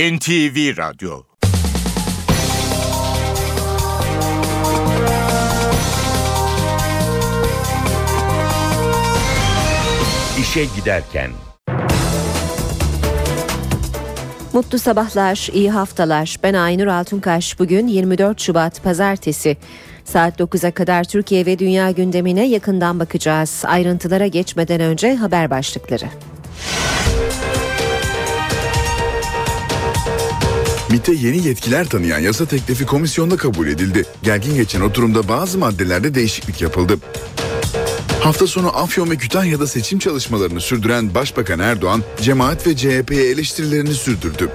NTV Radyo İşe Giderken Mutlu sabahlar, iyi haftalar. Ben Aynur Altunkaş. Bugün 24 Şubat Pazartesi. Saat 9'a kadar Türkiye ve dünya gündemine yakından bakacağız. Ayrıntılara geçmeden önce haber başlıkları. MİT'e yeni yetkiler tanıyan yasa teklifi komisyonda kabul edildi. Gergin geçen oturumda bazı maddelerde değişiklik yapıldı. Hafta sonu Afyon ve Kütahya'da seçim çalışmalarını sürdüren Başbakan Erdoğan, cemaat ve CHP'ye eleştirilerini sürdürdü.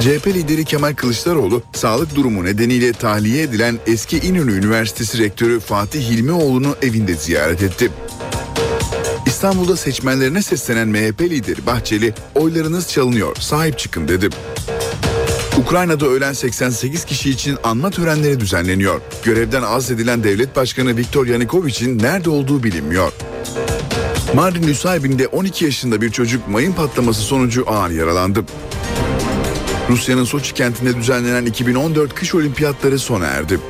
CHP lideri Kemal Kılıçdaroğlu, sağlık durumu nedeniyle tahliye edilen eski İnönü Üniversitesi Rektörü Fatih Hilmioğlu'nu evinde ziyaret etti. İstanbul'da seçmenlerine seslenen MHP lideri Bahçeli, oylarınız çalınıyor, sahip çıkın dedi. Ukrayna'da ölen 88 kişi için anma törenleri düzenleniyor. Görevden azledilen devlet başkanı Viktor Yanukovych'in nerede olduğu bilinmiyor. Mardin Nusaybin'de 12 yaşında bir çocuk mayın patlaması sonucu ağır yaralandı. Rusya'nın Soçi kentinde düzenlenen 2014 kış olimpiyatları sona erdi.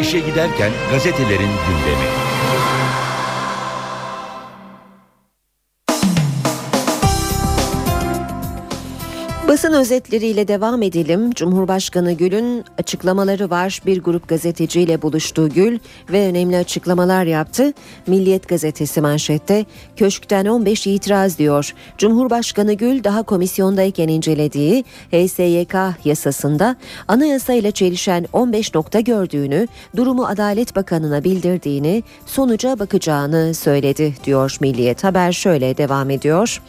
İşe giderken gazetelerin gündemi. Basın özetleriyle devam edelim. Cumhurbaşkanı Gül'ün açıklamaları var. Bir grup gazeteciyle buluştuğu Gül ve önemli açıklamalar yaptı. Milliyet gazetesi manşette köşkten 15 itiraz diyor. Cumhurbaşkanı Gül daha komisyondayken incelediği HSYK yasasında anayasayla çelişen 15 nokta gördüğünü, durumu Adalet Bakanı'na bildirdiğini, sonuca bakacağını söyledi diyor Milliyet. Haber şöyle devam ediyor.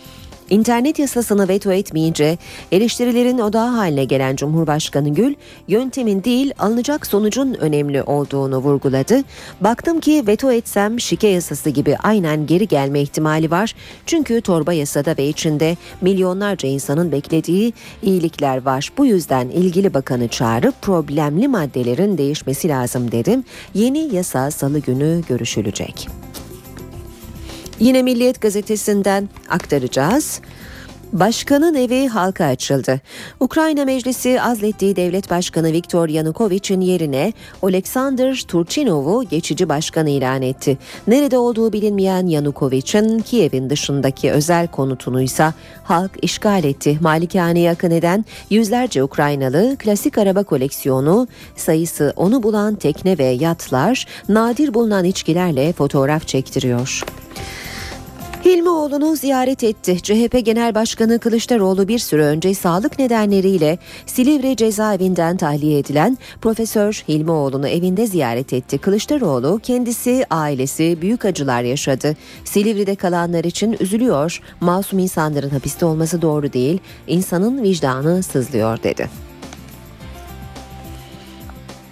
İnternet yasasını veto etmeyince eleştirilerin odağı haline gelen Cumhurbaşkanı Gül, yöntemin değil alınacak sonucun önemli olduğunu vurguladı. Baktım ki veto etsem şike yasası gibi aynen geri gelme ihtimali var. Çünkü torba yasada ve içinde milyonlarca insanın beklediği iyilikler var. Bu yüzden ilgili bakanı çağırıp problemli maddelerin değişmesi lazım dedim. Yeni yasa salı günü görüşülecek. Yine Milliyet gazetesinden aktaracağız. Başkanın evi halka açıldı. Ukrayna Meclisi azlettiği devlet başkanı Viktor Yanukovych'in yerine Oleksandr Turchinov'u geçici başkan ilan etti. Nerede olduğu bilinmeyen Yanukovych'in Kiev'in dışındaki özel konutunu ise halk işgal etti. Malikaneyi akın eden yüzlerce Ukraynalı klasik araba koleksiyonu, sayısı onu bulan tekne ve yatlar, nadir bulunan içkilerle fotoğraf çektiriyor. Hilmioğlu'nu ziyaret etti. CHP Genel Başkanı Kılıçdaroğlu bir süre önce sağlık nedenleriyle Silivri cezaevinden tahliye edilen Profesör Hilmioğlu'nu evinde ziyaret etti. Kılıçdaroğlu kendisi, ailesi büyük acılar yaşadı. Silivri'de kalanlar için üzülüyor. Masum insanların hapiste olması doğru değil. İnsanın vicdanı sızlıyor dedi.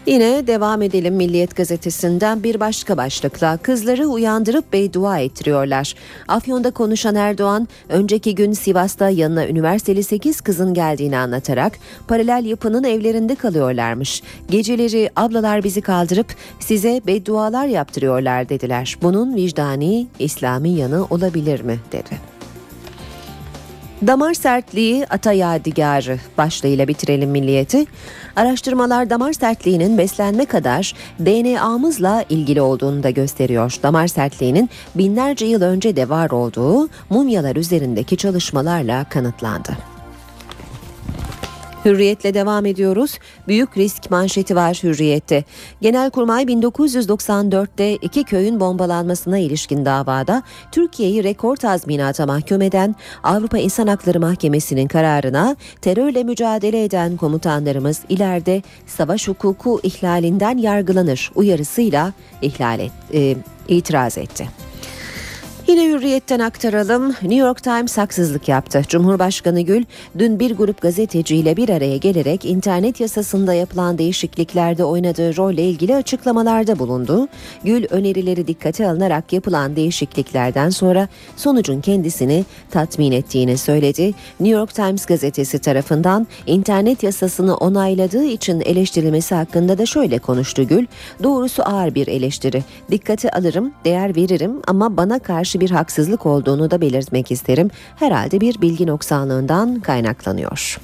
Yine devam edelim Milliyet gazetesinden bir başka başlıkla kızları uyandırıp beydua ettiriyorlar. Afyon'da konuşan Erdoğan önceki gün Sivas'ta yanına üniversiteli 8 kızın geldiğini anlatarak paralel yapının evlerinde kalıyorlarmış. Geceleri ablalar bizi kaldırıp size beddualar yaptırıyorlar dediler. Bunun vicdani İslami yanı olabilir mi dedi. Damar sertliği ata yadigarı başlığıyla bitirelim milliyeti. Araştırmalar damar sertliğinin beslenme kadar DNA'mızla ilgili olduğunu da gösteriyor. Damar sertliğinin binlerce yıl önce de var olduğu mumyalar üzerindeki çalışmalarla kanıtlandı. Hürriyetle devam ediyoruz. Büyük risk manşeti var Hürriyet'te. Genelkurmay 1994'te iki köyün bombalanmasına ilişkin davada Türkiye'yi rekor tazminata mahkum eden Avrupa İnsan Hakları Mahkemesi'nin kararına terörle mücadele eden komutanlarımız ileride savaş hukuku ihlalinden yargılanır uyarısıyla ihlal et, e, itiraz etti. Yine hürriyetten aktaralım. New York Times haksızlık yaptı. Cumhurbaşkanı Gül dün bir grup gazeteciyle bir araya gelerek internet yasasında yapılan değişikliklerde oynadığı rolle ilgili açıklamalarda bulundu. Gül önerileri dikkate alınarak yapılan değişikliklerden sonra sonucun kendisini tatmin ettiğini söyledi. New York Times gazetesi tarafından internet yasasını onayladığı için eleştirilmesi hakkında da şöyle konuştu Gül. Doğrusu ağır bir eleştiri. Dikkate alırım, değer veririm ama bana karşı bir haksızlık olduğunu da belirtmek isterim. Herhalde bir bilgi noksanlığından kaynaklanıyor.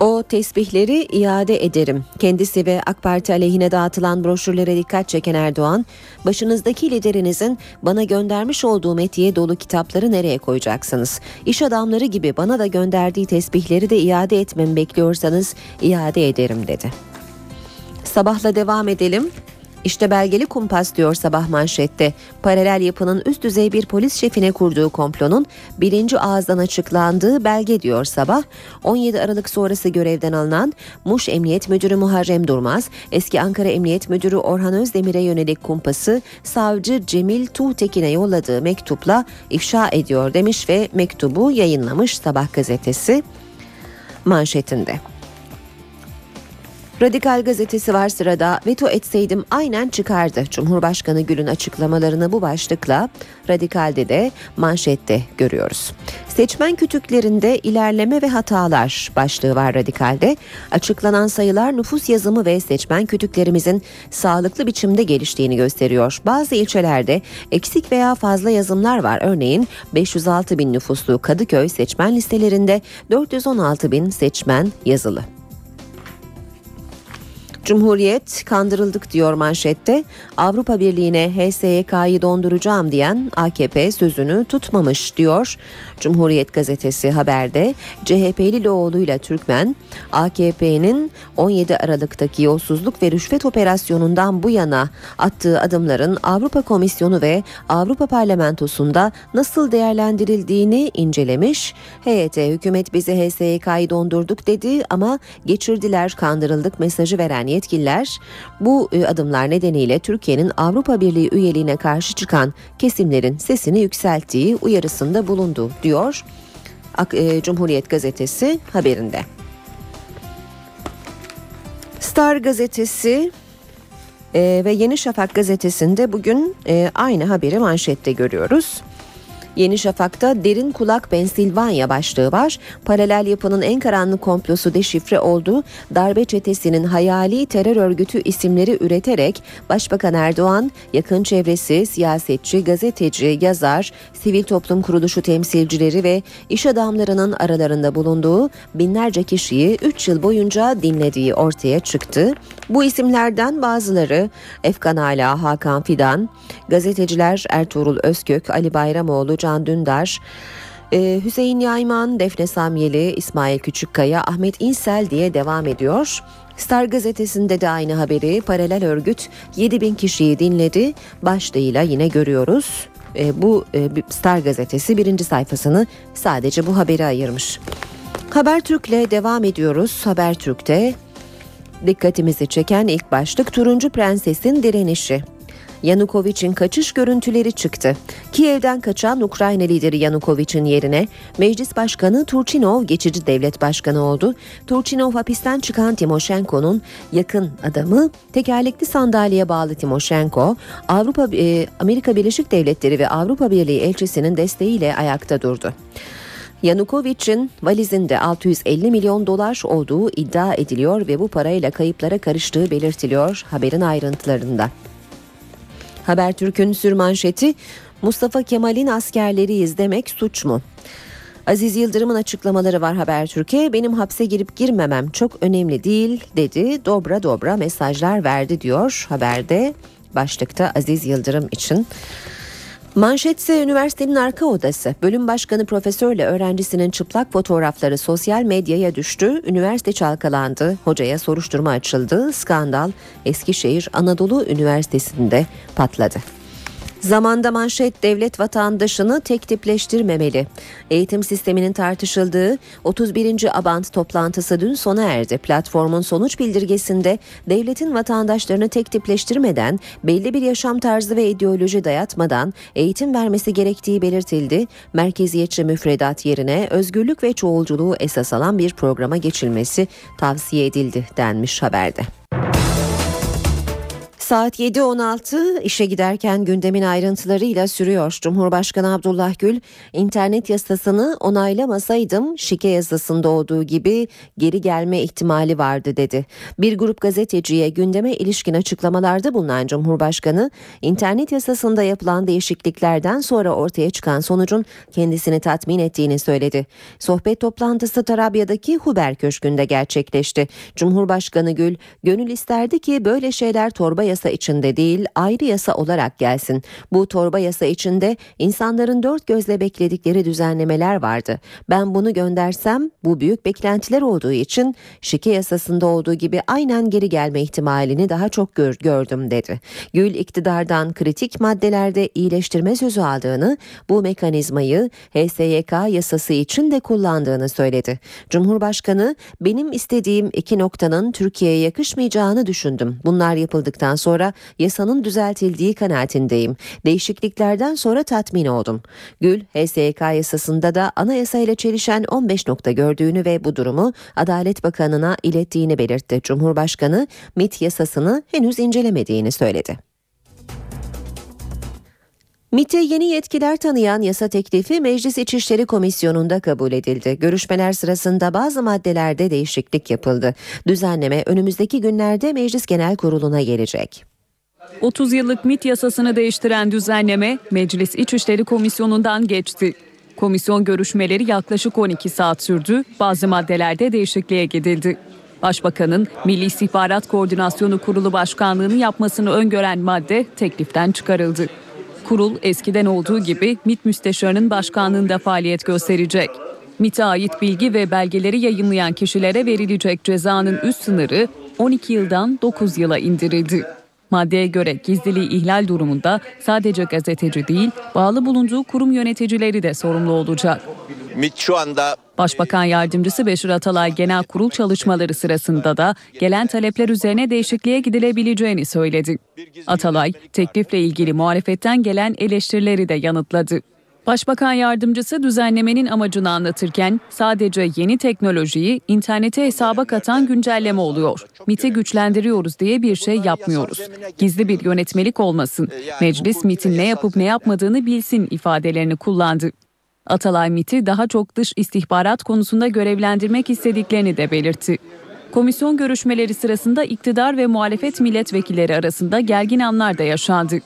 O tesbihleri iade ederim. Kendisi ve AK Parti aleyhine dağıtılan broşürlere dikkat çeken Erdoğan, başınızdaki liderinizin bana göndermiş olduğu metiye dolu kitapları nereye koyacaksınız? İş adamları gibi bana da gönderdiği tesbihleri de iade etmemi bekliyorsanız iade ederim dedi. Sabahla devam edelim. İşte belgeli kumpas diyor sabah manşette. Paralel yapının üst düzey bir polis şefine kurduğu komplonun birinci ağızdan açıklandığı belge diyor sabah. 17 Aralık sonrası görevden alınan Muş Emniyet Müdürü Muharrem Durmaz, eski Ankara Emniyet Müdürü Orhan Özdemir'e yönelik kumpası savcı Cemil Tuğtekin'e yolladığı mektupla ifşa ediyor demiş ve mektubu yayınlamış Sabah gazetesi manşetinde. Radikal gazetesi var sırada veto etseydim aynen çıkardı. Cumhurbaşkanı Gül'ün açıklamalarını bu başlıkla Radikal'de de manşette görüyoruz. Seçmen kütüklerinde ilerleme ve hatalar başlığı var Radikal'de. Açıklanan sayılar nüfus yazımı ve seçmen kütüklerimizin sağlıklı biçimde geliştiğini gösteriyor. Bazı ilçelerde eksik veya fazla yazımlar var. Örneğin 506 bin nüfuslu Kadıköy seçmen listelerinde 416 bin seçmen yazılı. Cumhuriyet kandırıldık diyor manşette. Avrupa Birliği'ne HSYK'yı donduracağım diyen AKP sözünü tutmamış diyor. Cumhuriyet gazetesi haberde CHP'li Loğlu'yla Türkmen AKP'nin 17 Aralık'taki yolsuzluk ve rüşvet operasyonundan bu yana attığı adımların Avrupa Komisyonu ve Avrupa Parlamentosu'nda nasıl değerlendirildiğini incelemiş. Heyet hükümet bizi HSYK'yı dondurduk dedi ama geçirdiler kandırıldık mesajı veren yetkililer bu e, adımlar nedeniyle Türkiye'nin Avrupa Birliği üyeliğine karşı çıkan kesimlerin sesini yükselttiği uyarısında bulundu e, Cumhuriyet gazetesi haberinde. Star gazetesi e, ve Yeni Şafak gazetesinde bugün e, aynı haberi manşette görüyoruz. Yeni Şafak'ta Derin Kulak Pensilvanya başlığı var. Paralel yapının en karanlık komplosu deşifre oldu. Darbe çetesinin hayali terör örgütü isimleri üreterek Başbakan Erdoğan, yakın çevresi, siyasetçi, gazeteci, yazar, sivil toplum kuruluşu temsilcileri ve iş adamlarının aralarında bulunduğu binlerce kişiyi 3 yıl boyunca dinlediği ortaya çıktı. Bu isimlerden bazıları Efkan Ala, Hakan Fidan, gazeteciler Ertuğrul Özkök, Ali Bayramoğlu, Can Dündar, ee, Hüseyin Yayman, Defne Samyeli, İsmail Küçükkaya, Ahmet İnsel diye devam ediyor. Star gazetesinde de aynı haberi paralel örgüt 7 bin kişiyi dinledi başlığıyla yine görüyoruz. Ee, bu e, Star gazetesi birinci sayfasını sadece bu haberi ayırmış. Habertürk'le devam ediyoruz. Habertürk'te dikkatimizi çeken ilk başlık Turuncu Prenses'in direnişi. Yanukovic'in kaçış görüntüleri çıktı. Kiev'den kaçan Ukrayna lideri Yanukovic'in yerine Meclis Başkanı Turchinov geçici devlet başkanı oldu. Turchinov hapisten çıkan Timoshenko'nun yakın adamı tekerlekli sandalyeye bağlı Timoshenko, Avrupa e, Birleşik Devletleri ve Avrupa Birliği elçisinin desteğiyle ayakta durdu. Yanukovic'in valizinde 650 milyon dolar olduğu iddia ediliyor ve bu parayla kayıplara karıştığı belirtiliyor haberin ayrıntılarında. Habertürk'ün sürmanşeti Mustafa Kemal'in askerleri izlemek suç mu? Aziz Yıldırım'ın açıklamaları var Habertürk'e. Benim hapse girip girmemem çok önemli değil dedi. Dobra dobra mesajlar verdi diyor haberde. Başlıkta Aziz Yıldırım için. Manşetse üniversitenin arka odası. Bölüm başkanı profesörle öğrencisinin çıplak fotoğrafları sosyal medyaya düştü. Üniversite çalkalandı. Hocaya soruşturma açıldı. Skandal Eskişehir Anadolu Üniversitesi'nde patladı. Zamanda manşet devlet vatandaşını tek tipleştirmemeli. Eğitim sisteminin tartışıldığı 31. Abant toplantısı dün sona erdi. Platformun sonuç bildirgesinde devletin vatandaşlarını tek tipleştirmeden, belli bir yaşam tarzı ve ideoloji dayatmadan eğitim vermesi gerektiği belirtildi. Merkeziyetçi müfredat yerine özgürlük ve çoğulculuğu esas alan bir programa geçilmesi tavsiye edildi denmiş haberde. Saat 7.16 işe giderken gündemin ayrıntılarıyla sürüyor. Cumhurbaşkanı Abdullah Gül internet yasasını onaylamasaydım şike yasasında olduğu gibi geri gelme ihtimali vardı dedi. Bir grup gazeteciye gündeme ilişkin açıklamalarda bulunan Cumhurbaşkanı internet yasasında yapılan değişikliklerden sonra ortaya çıkan sonucun kendisini tatmin ettiğini söyledi. Sohbet toplantısı Tarabya'daki Huber Köşkü'nde gerçekleşti. Cumhurbaşkanı Gül gönül isterdi ki böyle şeyler torba yasa içinde değil ayrı yasa olarak gelsin. Bu torba yasa içinde insanların dört gözle bekledikleri düzenlemeler vardı. Ben bunu göndersem bu büyük beklentiler olduğu için şike yasasında olduğu gibi aynen geri gelme ihtimalini daha çok gör, gördüm dedi. Gül iktidardan kritik maddelerde iyileştirme sözü aldığını bu mekanizmayı HSYK yasası için de kullandığını söyledi. Cumhurbaşkanı benim istediğim iki noktanın Türkiye'ye yakışmayacağını düşündüm. Bunlar yapıldıktan sonra yasanın düzeltildiği kanaatindeyim. Değişikliklerden sonra tatmin oldum. Gül, HSYK yasasında da anayasayla çelişen 15 nokta gördüğünü ve bu durumu Adalet Bakanı'na ilettiğini belirtti. Cumhurbaşkanı MIT yasasını henüz incelemediğini söyledi. MİT'e yeni yetkiler tanıyan yasa teklifi Meclis İçişleri Komisyonu'nda kabul edildi. Görüşmeler sırasında bazı maddelerde değişiklik yapıldı. Düzenleme önümüzdeki günlerde Meclis Genel Kurulu'na gelecek. 30 yıllık MIT yasasını değiştiren düzenleme Meclis İçişleri Komisyonu'ndan geçti. Komisyon görüşmeleri yaklaşık 12 saat sürdü. Bazı maddelerde değişikliğe gidildi. Başbakanın Milli İstihbarat Koordinasyonu Kurulu Başkanlığını yapmasını öngören madde tekliften çıkarıldı. Kurul eskiden olduğu gibi MİT Müsteşarı'nın başkanlığında faaliyet gösterecek. MİT'e ait bilgi ve belgeleri yayınlayan kişilere verilecek cezanın üst sınırı 12 yıldan 9 yıla indirildi. Maddeye göre gizliliği ihlal durumunda sadece gazeteci değil, bağlı bulunduğu kurum yöneticileri de sorumlu olacak. MİT şu anda Başbakan Yardımcısı Beşir Atalay genel kurul çalışmaları sırasında da gelen talepler üzerine değişikliğe gidilebileceğini söyledi. Atalay teklifle ilgili muhalefetten gelen eleştirileri de yanıtladı. Başbakan yardımcısı düzenlemenin amacını anlatırken sadece yeni teknolojiyi internete hesaba katan güncelleme oluyor. MIT'i güçlendiriyoruz diye bir şey yapmıyoruz. Gizli bir yönetmelik olmasın. Meclis MIT'in ne yapıp ne yapmadığını bilsin ifadelerini kullandı. Atalay MIT'i daha çok dış istihbarat konusunda görevlendirmek istediklerini de belirtti. Komisyon görüşmeleri sırasında iktidar ve muhalefet milletvekilleri arasında gergin anlar da yaşandı.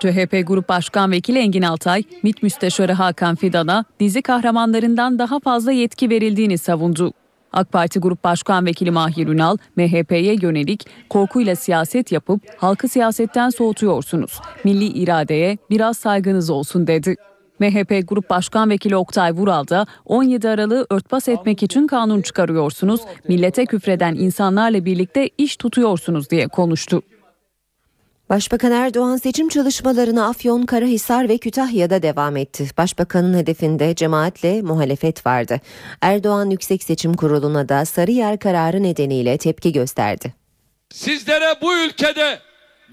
CHP Grup Başkan Vekili Engin Altay, MİT Müsteşarı Hakan Fidan'a dizi kahramanlarından daha fazla yetki verildiğini savundu. AK Parti Grup Başkan Vekili Mahir Ünal, MHP'ye yönelik korkuyla siyaset yapıp halkı siyasetten soğutuyorsunuz. Milli iradeye biraz saygınız olsun dedi. MHP Grup Başkan Vekili Oktay Vural da 17 Aralık'ı örtbas etmek için kanun çıkarıyorsunuz, millete küfreden insanlarla birlikte iş tutuyorsunuz diye konuştu. Başbakan Erdoğan seçim çalışmalarına Afyon, Karahisar ve Kütahya'da devam etti. Başbakanın hedefinde cemaatle muhalefet vardı. Erdoğan Yüksek Seçim Kurulu'na da Sarıyer kararı nedeniyle tepki gösterdi. Sizlere bu ülkede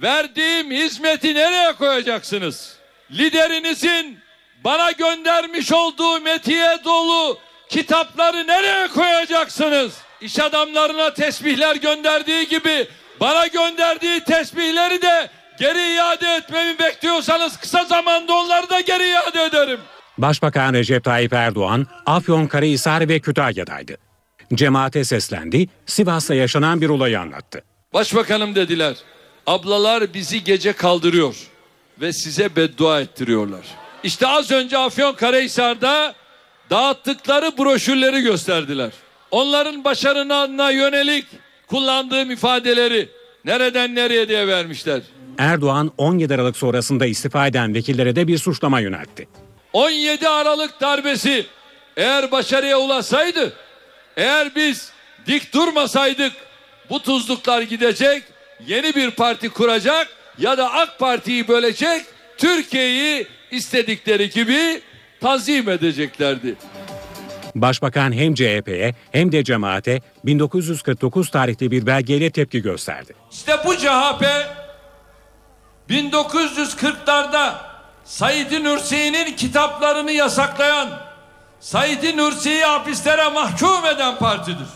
verdiğim hizmeti nereye koyacaksınız? Liderinizin bana göndermiş olduğu metiye dolu kitapları nereye koyacaksınız? İş adamlarına tesbihler gönderdiği gibi bana gönderdiği tesbihleri de geri iade etmemi bekliyorsanız kısa zamanda onları da geri iade ederim. Başbakan Recep Tayyip Erdoğan, Afyon, Karahisar ve Kütahya'daydı. Cemaate seslendi, Sivas'ta yaşanan bir olayı anlattı. Başbakanım dediler, ablalar bizi gece kaldırıyor ve size beddua ettiriyorlar. İşte az önce Afyon Karahisar'da dağıttıkları broşürleri gösterdiler. Onların başarına yönelik kullandığım ifadeleri nereden nereye diye vermişler. Erdoğan 17 Aralık sonrasında istifa eden vekillere de bir suçlama yöneltti. 17 Aralık darbesi eğer başarıya ulaşsaydı, eğer biz dik durmasaydık bu tuzluklar gidecek, yeni bir parti kuracak ya da AK Parti'yi bölecek, Türkiye'yi istedikleri gibi tanzim edeceklerdi. Başbakan hem CHP'ye hem de cemaate 1949 tarihli bir belgeyle tepki gösterdi. İşte bu CHP 1940'larda Said Nursi'nin kitaplarını yasaklayan, Said Nursi'yi hapislere mahkum eden partidir.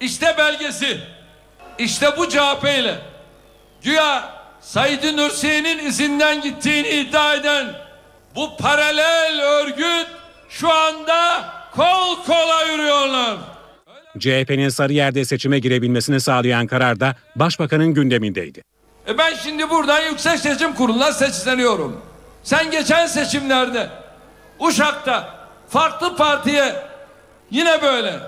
İşte belgesi. İşte bu CHP ile güya Said Nursi'nin izinden gittiğini iddia eden bu paralel örgüt şu anda kol kola yürüyorlar. CHP'nin Sarıyer'de seçime girebilmesini sağlayan karar da Başbakanın gündemindeydi. E ben şimdi buradan Yüksek Seçim Kurulu'na seçleniyorum. Sen geçen seçimlerde Uşak'ta farklı partiye yine böyle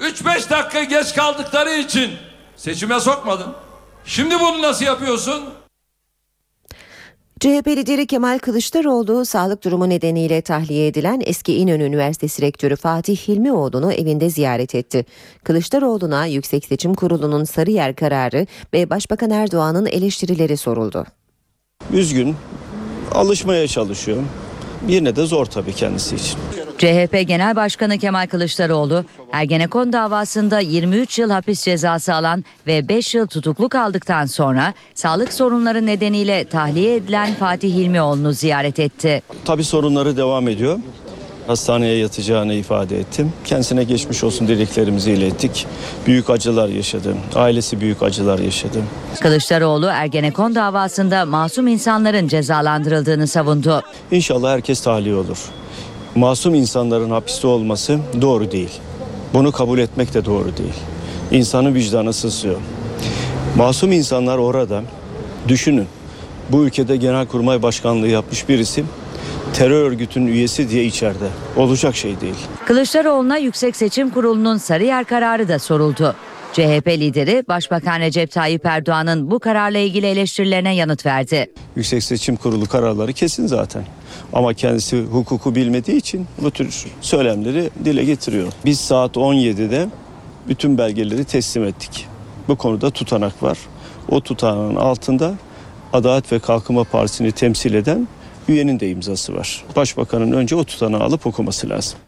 3-5 dakika geç kaldıkları için seçime sokmadın. Şimdi bunu nasıl yapıyorsun? CHP lideri Kemal Kılıçdaroğlu sağlık durumu nedeniyle tahliye edilen eski İnönü Üniversitesi Rektörü Fatih Hilmioğlu'nu evinde ziyaret etti. Kılıçdaroğlu'na Yüksek Seçim Kurulu'nun Sarıyer kararı ve Başbakan Erdoğan'ın eleştirileri soruldu. Üzgün, alışmaya çalışıyor. Yine de zor tabii kendisi için. CHP Genel Başkanı Kemal Kılıçdaroğlu, Ergenekon davasında 23 yıl hapis cezası alan ve 5 yıl tutukluk aldıktan sonra sağlık sorunları nedeniyle tahliye edilen Fatih Hilmioğlu'nu ziyaret etti. Tabii sorunları devam ediyor. Hastaneye yatacağını ifade ettim. Kendisine geçmiş olsun dileklerimizi ilettik. Büyük acılar yaşadı. Ailesi büyük acılar yaşadı. Kılıçdaroğlu Ergenekon davasında masum insanların cezalandırıldığını savundu. İnşallah herkes tahliye olur. Masum insanların hapiste olması doğru değil. Bunu kabul etmek de doğru değil. İnsanın vicdanı sızlıyor. Masum insanlar orada. Düşünün. Bu ülkede Genelkurmay Başkanlığı yapmış birisi terör örgütünün üyesi diye içeride. Olacak şey değil. Kılıçdaroğlu'na Yüksek Seçim Kurulu'nun Sarıyer kararı da soruldu. CHP lideri Başbakan Recep Tayyip Erdoğan'ın bu kararla ilgili eleştirilerine yanıt verdi. Yüksek Seçim Kurulu kararları kesin zaten. Ama kendisi hukuku bilmediği için bu tür söylemleri dile getiriyor. Biz saat 17'de bütün belgeleri teslim ettik. Bu konuda tutanak var. O tutanağın altında Adalet ve Kalkınma Partisi'ni temsil eden üyenin de imzası var. Başbakanın önce o tutanağı alıp okuması lazım.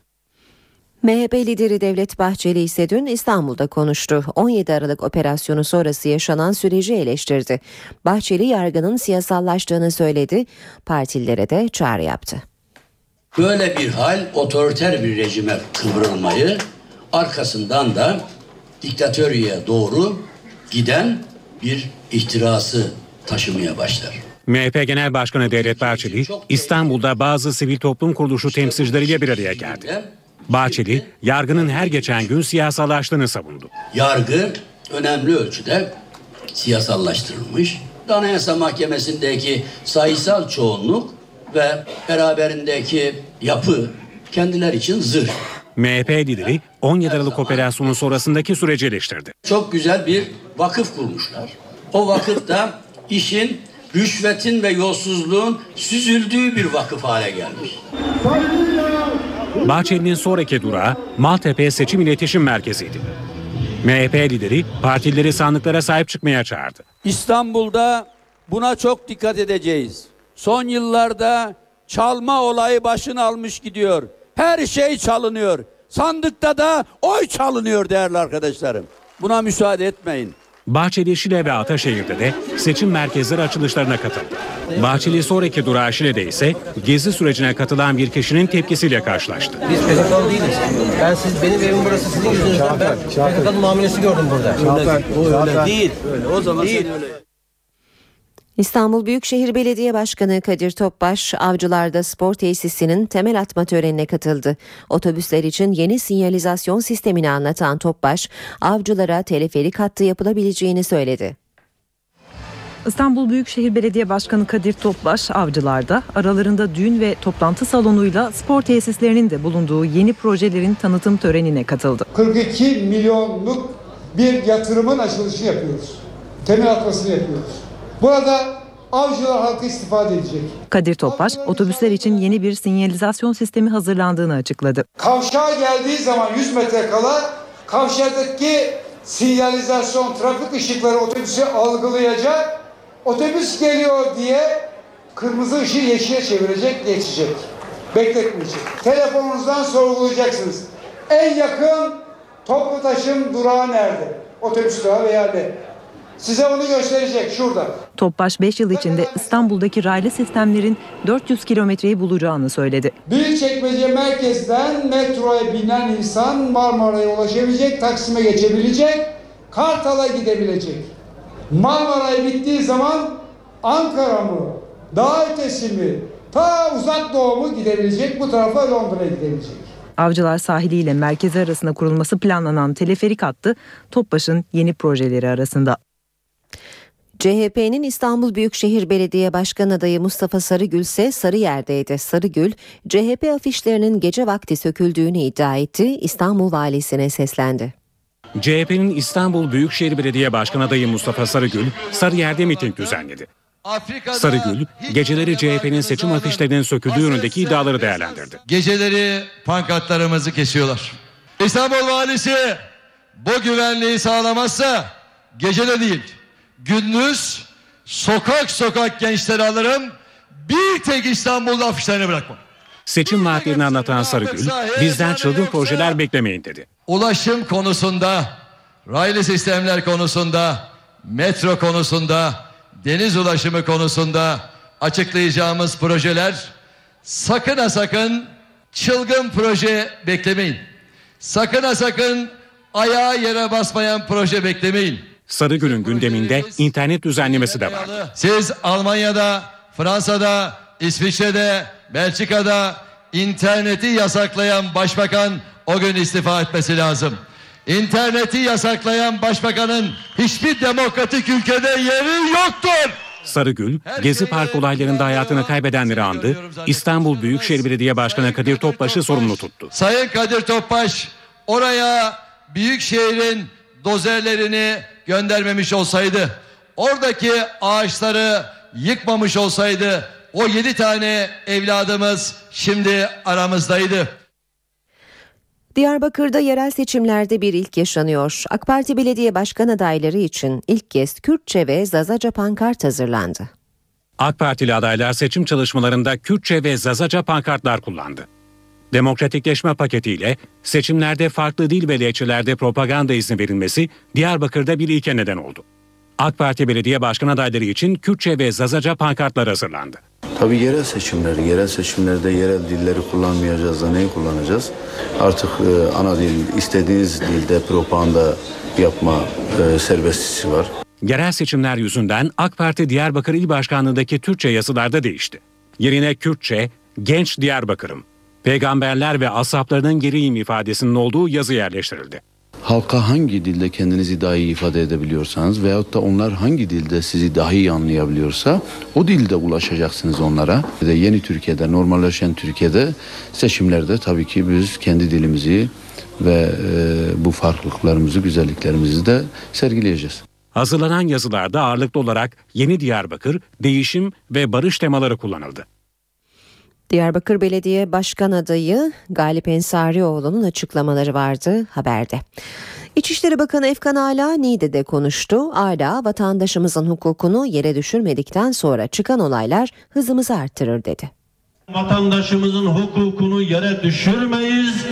MHP lideri Devlet Bahçeli ise dün İstanbul'da konuştu. 17 Aralık operasyonu sonrası yaşanan süreci eleştirdi. Bahçeli yargının siyasallaştığını söyledi. Partililere de çağrı yaptı. Böyle bir hal otoriter bir rejime kıvrılmayı arkasından da diktatörüye doğru giden bir ihtirası taşımaya başlar. MHP Genel Başkanı Devlet Bahçeli İstanbul'da bazı sivil toplum kuruluşu temsilcileriyle bir araya geldi. Bahçeli, yargının her geçen gün siyasallaştığını savundu. Yargı önemli ölçüde siyasallaştırılmış. Anayasa Mahkemesi'ndeki sayısal çoğunluk ve beraberindeki yapı kendiler için zırh. MHP lideri 17 Aralık operasyonu sonrasındaki süreci eleştirdi. Çok güzel bir vakıf kurmuşlar. O vakıfta işin rüşvetin ve yolsuzluğun süzüldüğü bir vakıf hale gelmiş. Bahçeli'nin sonraki durağı Maltepe Seçim İletişim Merkezi'ydi. MHP lideri partileri sandıklara sahip çıkmaya çağırdı. İstanbul'da buna çok dikkat edeceğiz. Son yıllarda çalma olayı başını almış gidiyor. Her şey çalınıyor. Sandıkta da oy çalınıyor değerli arkadaşlarım. Buna müsaade etmeyin. Bahçeli Şile ve Ataşehir'de de seçim merkezleri açılışlarına katıldı. Bahçeli sonraki durağı Şile'de ise gezi sürecine katılan bir kişinin tepkisiyle karşılaştı. Biz PKK'lı değiliz. Ben siz benim evim burası sizin yüzünüzden ben PKK'lı muamelesi gördüm burada. Öyle, o öyle değil. Öyle. O zaman değil. İstanbul Büyükşehir Belediye Başkanı Kadir Topbaş, Avcılar'da spor tesisinin temel atma törenine katıldı. Otobüsler için yeni sinyalizasyon sistemini anlatan Topbaş, Avcılar'a teleferik hattı yapılabileceğini söyledi. İstanbul Büyükşehir Belediye Başkanı Kadir Topbaş Avcılar'da aralarında düğün ve toplantı salonuyla spor tesislerinin de bulunduğu yeni projelerin tanıtım törenine katıldı. 42 milyonluk bir yatırımın açılışı yapıyoruz. Temel atmasını yapıyoruz. Burada avcılar halkı istifade edecek. Kadir Topbaş otobüsler için yeni bir sinyalizasyon sistemi hazırlandığını açıkladı. Kavşağa geldiği zaman 100 metre kala kavşaktaki sinyalizasyon trafik ışıkları otobüsü algılayacak. Otobüs geliyor diye kırmızı ışığı yeşile çevirecek, geçecek. Bekletmeyecek. Telefonunuzdan sorgulayacaksınız. En yakın toplu taşım durağı nerede? Otobüs durağı veya ne? Size onu gösterecek şurada. Topbaş 5 yıl içinde İstanbul'daki raylı sistemlerin 400 kilometreyi bulacağını söyledi. Büyükçekmece merkezden metroya binen insan Marmara'ya ulaşabilecek, Taksim'e geçebilecek, Kartal'a gidebilecek. Marmaray bittiği zaman Ankara mı, daha ötesi mi, ta uzak doğu mu gidebilecek, bu tarafa Londra'ya gidebilecek. Avcılar sahiliyle merkezi arasında kurulması planlanan teleferik hattı Topbaş'ın yeni projeleri arasında. CHP'nin İstanbul Büyükşehir Belediye Başkan adayı Mustafa Sarıgül ise Sarıyer'deydi. Sarıgül, CHP afişlerinin gece vakti söküldüğünü iddia etti, İstanbul valisine seslendi. CHP'nin İstanbul Büyükşehir Belediye Başkan adayı Mustafa Sarıgül, Sarıyer'de miting düzenledi. Sarıgül, geceleri CHP'nin seçim afişlerinin söküldüğü yönündeki iddiaları değerlendirdi. Geceleri pankartlarımızı kesiyorlar. İstanbul Valisi bu güvenliği sağlamazsa gecede değil, gündüz sokak sokak gençleri alırım, bir tek İstanbul'da afişlerini bırakmam. Seçim vaatlerini anlatan Sarıgül, bizden çılgın projeler beklemeyin dedi. Ulaşım konusunda, raylı sistemler konusunda, metro konusunda, deniz ulaşımı konusunda açıklayacağımız projeler sakın ha sakın çılgın proje beklemeyin. Sakın ha sakın ayağa yere basmayan proje beklemeyin. Sarıgül'ün gündeminde internet düzenlemesi de var. Siz Almanya'da, Fransa'da, İsviçre'de, Belçika'da interneti yasaklayan başbakan o gün istifa etmesi lazım. İnterneti yasaklayan başbakanın hiçbir demokratik ülkede yeri yoktur. Sarıgül, Gezi Park olaylarında hayatını kaybedenleri andı, İstanbul Büyükşehir Belediye Başkanı Kadir Topbaş'ı sorumlu tuttu. Sayın Kadir Topbaş oraya Büyükşehir'in dozerlerini göndermemiş olsaydı, oradaki ağaçları yıkmamış olsaydı o yedi tane evladımız şimdi aramızdaydı. Diyarbakır'da yerel seçimlerde bir ilk yaşanıyor. AK Parti belediye başkan adayları için ilk kez Kürtçe ve Zazaca pankart hazırlandı. AK Partili adaylar seçim çalışmalarında Kürtçe ve Zazaca pankartlar kullandı. Demokratikleşme paketiyle seçimlerde farklı dil ve lehçelerde propaganda izni verilmesi Diyarbakır'da bir ilke neden oldu. AK Parti belediye başkan adayları için Kürtçe ve Zazaca pankartlar hazırlandı. Tabii yerel seçimleri, yerel seçimlerde yerel dilleri kullanmayacağız da neyi kullanacağız? Artık e, ana dil, istediğiniz dilde propaganda yapma e, serbestisi var. Yerel seçimler yüzünden AK Parti Diyarbakır İl Başkanlığı'ndaki Türkçe yazılarda değişti. Yerine Kürtçe, Genç Diyarbakır'ım, Peygamberler ve asaplarının geriyim ifadesinin olduğu yazı yerleştirildi. Halka hangi dilde kendinizi daha iyi ifade edebiliyorsanız veyahut da onlar hangi dilde sizi daha iyi anlayabiliyorsa o dilde ulaşacaksınız onlara. Ve yeni Türkiye'de, normalleşen Türkiye'de seçimlerde tabii ki biz kendi dilimizi ve e, bu farklılıklarımızı, güzelliklerimizi de sergileyeceğiz. Hazırlanan yazılarda ağırlıklı olarak Yeni Diyarbakır, değişim ve barış temaları kullanıldı. Diyarbakır Belediye Başkan adayı Galip Ensarioğlu'nun açıklamaları vardı haberde. İçişleri Bakanı Efkan Ala Niğde'de konuştu. Ala vatandaşımızın hukukunu yere düşürmedikten sonra çıkan olaylar hızımızı arttırır dedi. Vatandaşımızın hukukunu yere düşürmeyiz.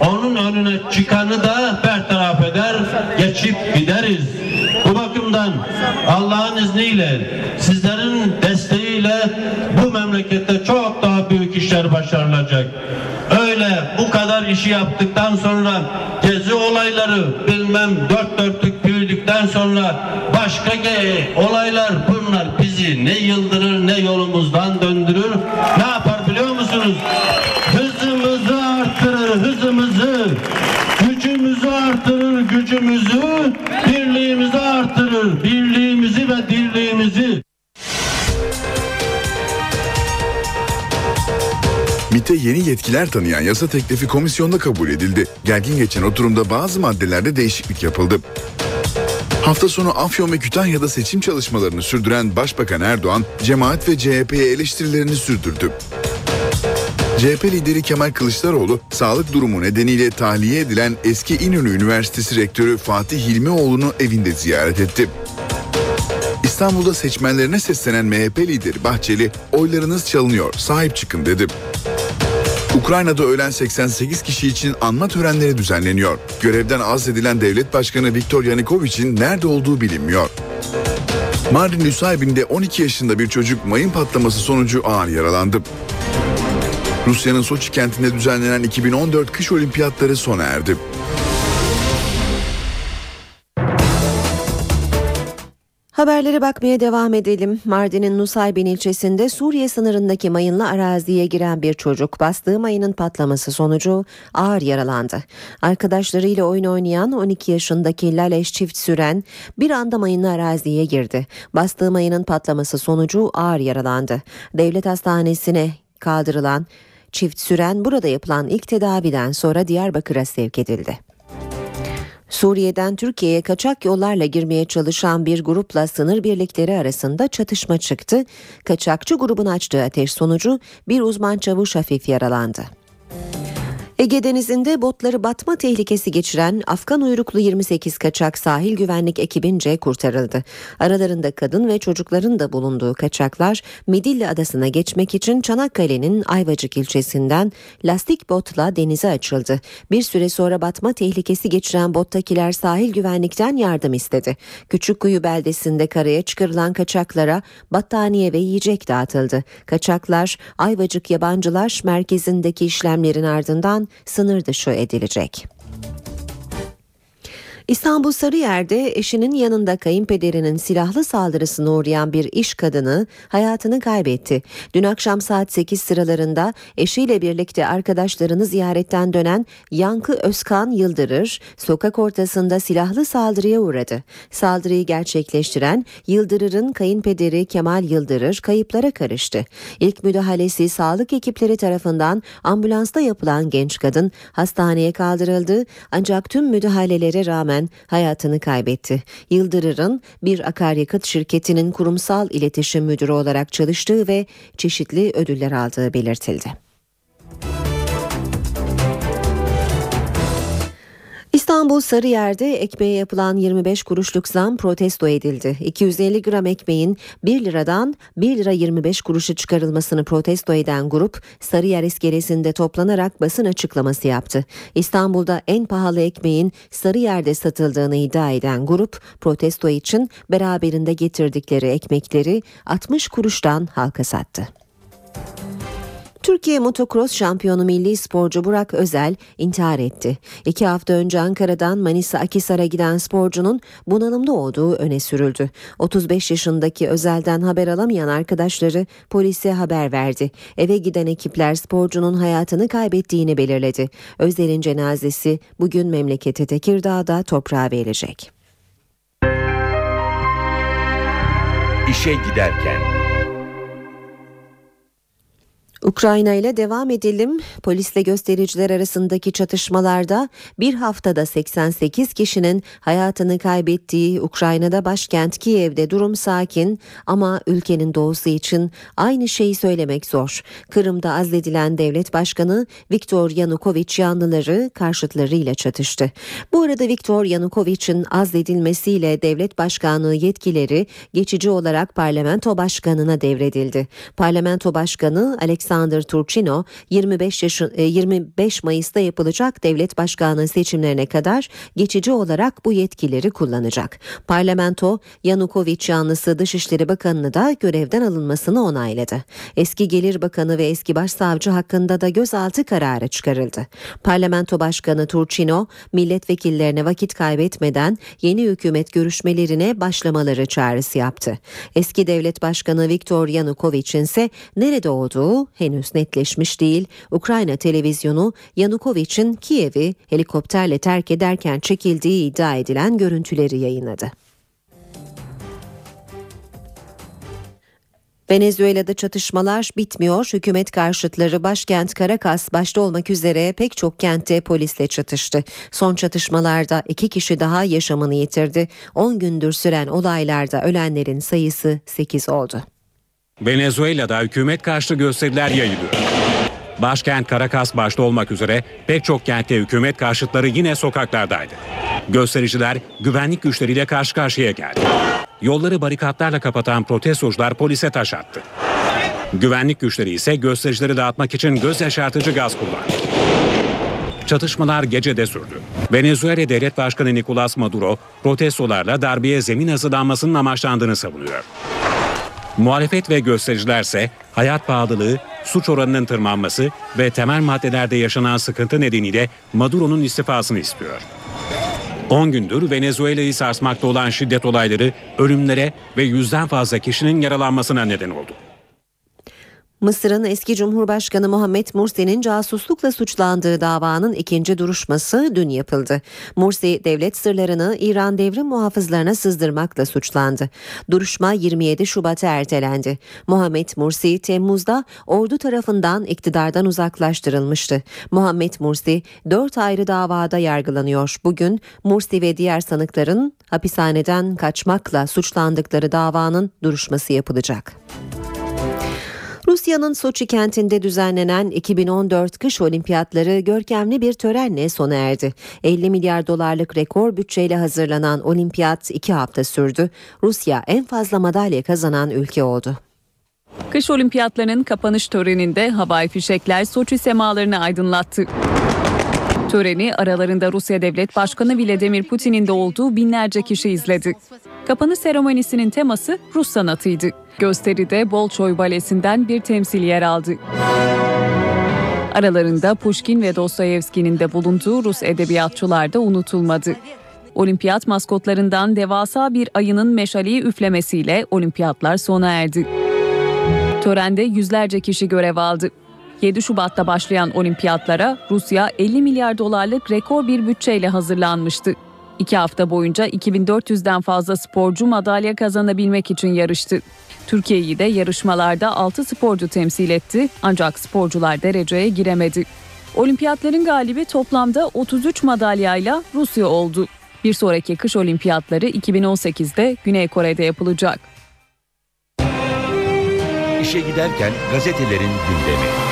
Onun önüne çıkanı da bertaraf eder, geçip gideriz. Bu bakımdan Allah'ın izniyle, sizlerin desteğiyle bu memlekette çok daha büyük işler başarılacak. Öyle bu kadar işi yaptıktan sonra gezi olayları bilmem dört dörtlük büyüdükten sonra başka olaylar bunlar bizi ne yıldırır ne yolumuzdan döndürür. Ne yapar biliyor musunuz? Hızımızı artırır hızımızı. Gücümüzü artırır gücümüzü. Birliğimizi artırır birliğimizi MİT'e yeni yetkiler tanıyan yasa teklifi komisyonda kabul edildi. Gergin geçen oturumda bazı maddelerde değişiklik yapıldı. Hafta sonu Afyon ve Kütahya'da seçim çalışmalarını sürdüren Başbakan Erdoğan, cemaat ve CHP'ye eleştirilerini sürdürdü. CHP lideri Kemal Kılıçdaroğlu, sağlık durumu nedeniyle tahliye edilen eski İnönü Üniversitesi Rektörü Fatih Hilmioğlu'nu evinde ziyaret etti. İstanbul'da seçmenlerine seslenen MHP lideri Bahçeli, oylarınız çalınıyor, sahip çıkın dedi. Ukrayna'da ölen 88 kişi için anma törenleri düzenleniyor. Görevden azledilen devlet başkanı Viktor Yanukovych'in nerede olduğu bilinmiyor. Mardin Nusaybin'de 12 yaşında bir çocuk mayın patlaması sonucu ağır yaralandı. Rusya'nın Soçi kentinde düzenlenen 2014 kış olimpiyatları sona erdi. Haberlere bakmaya devam edelim. Mardin'in Nusaybin ilçesinde Suriye sınırındaki mayınlı araziye giren bir çocuk bastığı mayının patlaması sonucu ağır yaralandı. Arkadaşlarıyla oyun oynayan 12 yaşındaki Laleş çift süren bir anda mayınlı araziye girdi. Bastığı mayının patlaması sonucu ağır yaralandı. Devlet hastanesine kaldırılan çift süren burada yapılan ilk tedaviden sonra Diyarbakır'a sevk edildi. Suriye'den Türkiye'ye kaçak yollarla girmeye çalışan bir grupla sınır birlikleri arasında çatışma çıktı. Kaçakçı grubun açtığı ateş sonucu bir uzman çavuş hafif yaralandı. Ege Denizi'nde botları batma tehlikesi geçiren Afgan uyruklu 28 kaçak sahil güvenlik ekibince kurtarıldı. Aralarında kadın ve çocukların da bulunduğu kaçaklar Midilli Adası'na geçmek için Çanakkale'nin Ayvacık ilçesinden lastik botla denize açıldı. Bir süre sonra batma tehlikesi geçiren bottakiler sahil güvenlikten yardım istedi. Küçükkuyu beldesinde karaya çıkarılan kaçaklara battaniye ve yiyecek dağıtıldı. Kaçaklar Ayvacık Yabancılar Merkezi'ndeki işlemlerin ardından sınır dışı edilecek. İstanbul Sarıyer'de eşinin yanında kayınpederinin silahlı saldırısına uğrayan bir iş kadını hayatını kaybetti. Dün akşam saat 8 sıralarında eşiyle birlikte arkadaşlarını ziyaretten dönen Yankı Özkan Yıldırır sokak ortasında silahlı saldırıya uğradı. Saldırıyı gerçekleştiren Yıldırır'ın kayınpederi Kemal Yıldırır kayıplara karıştı. İlk müdahalesi sağlık ekipleri tarafından ambulansta yapılan genç kadın hastaneye kaldırıldı ancak tüm müdahalelere rağmen hayatını kaybetti. Yıldırır'ın bir akaryakıt şirketinin kurumsal iletişim müdürü olarak çalıştığı ve çeşitli ödüller aldığı belirtildi. İstanbul Sarıyer'de ekmeğe yapılan 25 kuruşluk zam protesto edildi. 250 gram ekmeğin 1 liradan 1 lira 25 kuruşa çıkarılmasını protesto eden grup Sarıyer iskelesinde toplanarak basın açıklaması yaptı. İstanbul'da en pahalı ekmeğin Sarıyer'de satıldığını iddia eden grup protesto için beraberinde getirdikleri ekmekleri 60 kuruştan halka sattı. Türkiye motokros şampiyonu milli sporcu Burak Özel intihar etti. İki hafta önce Ankara'dan Manisa Akisar'a giden sporcunun bunalımda olduğu öne sürüldü. 35 yaşındaki Özel'den haber alamayan arkadaşları polise haber verdi. Eve giden ekipler sporcunun hayatını kaybettiğini belirledi. Özel'in cenazesi bugün memleketi Tekirdağ'da toprağa verilecek. İşe giderken Ukrayna ile devam edelim. Polisle göstericiler arasındaki çatışmalarda bir haftada 88 kişinin hayatını kaybettiği Ukrayna'da başkent Kiev'de durum sakin ama ülkenin doğusu için aynı şeyi söylemek zor. Kırım'da azledilen devlet başkanı Viktor Yanukovych yanlıları karşıtlarıyla çatıştı. Bu arada Viktor Yanukovych'in azledilmesiyle devlet başkanlığı yetkileri geçici olarak parlamento başkanına devredildi. Parlamento başkanı Alex Alexander Turchino 25 yaşın 25 Mayıs'ta yapılacak devlet başkanlığı seçimlerine kadar geçici olarak bu yetkileri kullanacak. Parlamento Yanukovych yanlısı Dışişleri Bakanı'nı da görevden alınmasını onayladı. Eski Gelir Bakanı ve eski Başsavcı hakkında da gözaltı kararı çıkarıldı. Parlamento Başkanı Turchino milletvekillerine vakit kaybetmeden yeni hükümet görüşmelerine başlamaları çağrısı yaptı. Eski devlet başkanı Viktor Yanukovych'in ise nerede olduğu henüz netleşmiş değil. Ukrayna televizyonu Yanukovych'in Kiev'i helikopterle terk ederken çekildiği iddia edilen görüntüleri yayınladı. Venezuela'da çatışmalar bitmiyor. Hükümet karşıtları başkent Caracas başta olmak üzere pek çok kentte polisle çatıştı. Son çatışmalarda iki kişi daha yaşamını yitirdi. 10 gündür süren olaylarda ölenlerin sayısı 8 oldu. Venezuela'da hükümet karşıtı gösteriler yayılıyor. Başkent Caracas başta olmak üzere pek çok kentte hükümet karşıtları yine sokaklardaydı. Göstericiler güvenlik güçleriyle karşı karşıya geldi. Yolları barikatlarla kapatan protestocular polise taş attı. Güvenlik güçleri ise göstericileri dağıtmak için göz yaşartıcı gaz kullandı. Çatışmalar gecede sürdü. Venezuela Devlet Başkanı Nicolas Maduro protestolarla darbeye zemin hazırlanmasının amaçlandığını savunuyor. Muhalefet ve göstericilerse hayat pahalılığı, suç oranının tırmanması ve temel maddelerde yaşanan sıkıntı nedeniyle Maduro'nun istifasını istiyor. 10 gündür Venezuela'yı sarsmakta olan şiddet olayları ölümlere ve yüzden fazla kişinin yaralanmasına neden oldu. Mısır'ın eski Cumhurbaşkanı Muhammed Mursi'nin casuslukla suçlandığı davanın ikinci duruşması dün yapıldı. Mursi devlet sırlarını İran devrim muhafızlarına sızdırmakla suçlandı. Duruşma 27 Şubat'a ertelendi. Muhammed Mursi Temmuz'da ordu tarafından iktidardan uzaklaştırılmıştı. Muhammed Mursi 4 ayrı davada yargılanıyor. Bugün Mursi ve diğer sanıkların hapishaneden kaçmakla suçlandıkları davanın duruşması yapılacak. Rusya'nın Soçi kentinde düzenlenen 2014 kış olimpiyatları görkemli bir törenle sona erdi. 50 milyar dolarlık rekor bütçeyle hazırlanan olimpiyat 2 hafta sürdü. Rusya en fazla madalya kazanan ülke oldu. Kış olimpiyatlarının kapanış töreninde havai fişekler Soçi semalarını aydınlattı. Töreni aralarında Rusya Devlet Başkanı Vladimir Putin'in de olduğu binlerce kişi izledi. Kapanış seremonisinin teması Rus sanatıydı. Gösteride Bolçoy Balesi'nden bir temsil yer aldı. Aralarında Pushkin ve Dostoyevski'nin de bulunduğu Rus edebiyatçılar da unutulmadı. Olimpiyat maskotlarından devasa bir ayının meşaleyi üflemesiyle olimpiyatlar sona erdi. Törende yüzlerce kişi görev aldı. 7 Şubat'ta başlayan olimpiyatlara Rusya 50 milyar dolarlık rekor bir bütçeyle hazırlanmıştı. İki hafta boyunca 2400'den fazla sporcu madalya kazanabilmek için yarıştı. Türkiye'yi de yarışmalarda 6 sporcu temsil etti ancak sporcular dereceye giremedi. Olimpiyatların galibi toplamda 33 madalyayla Rusya oldu. Bir sonraki kış olimpiyatları 2018'de Güney Kore'de yapılacak. İşe giderken gazetelerin gündemi.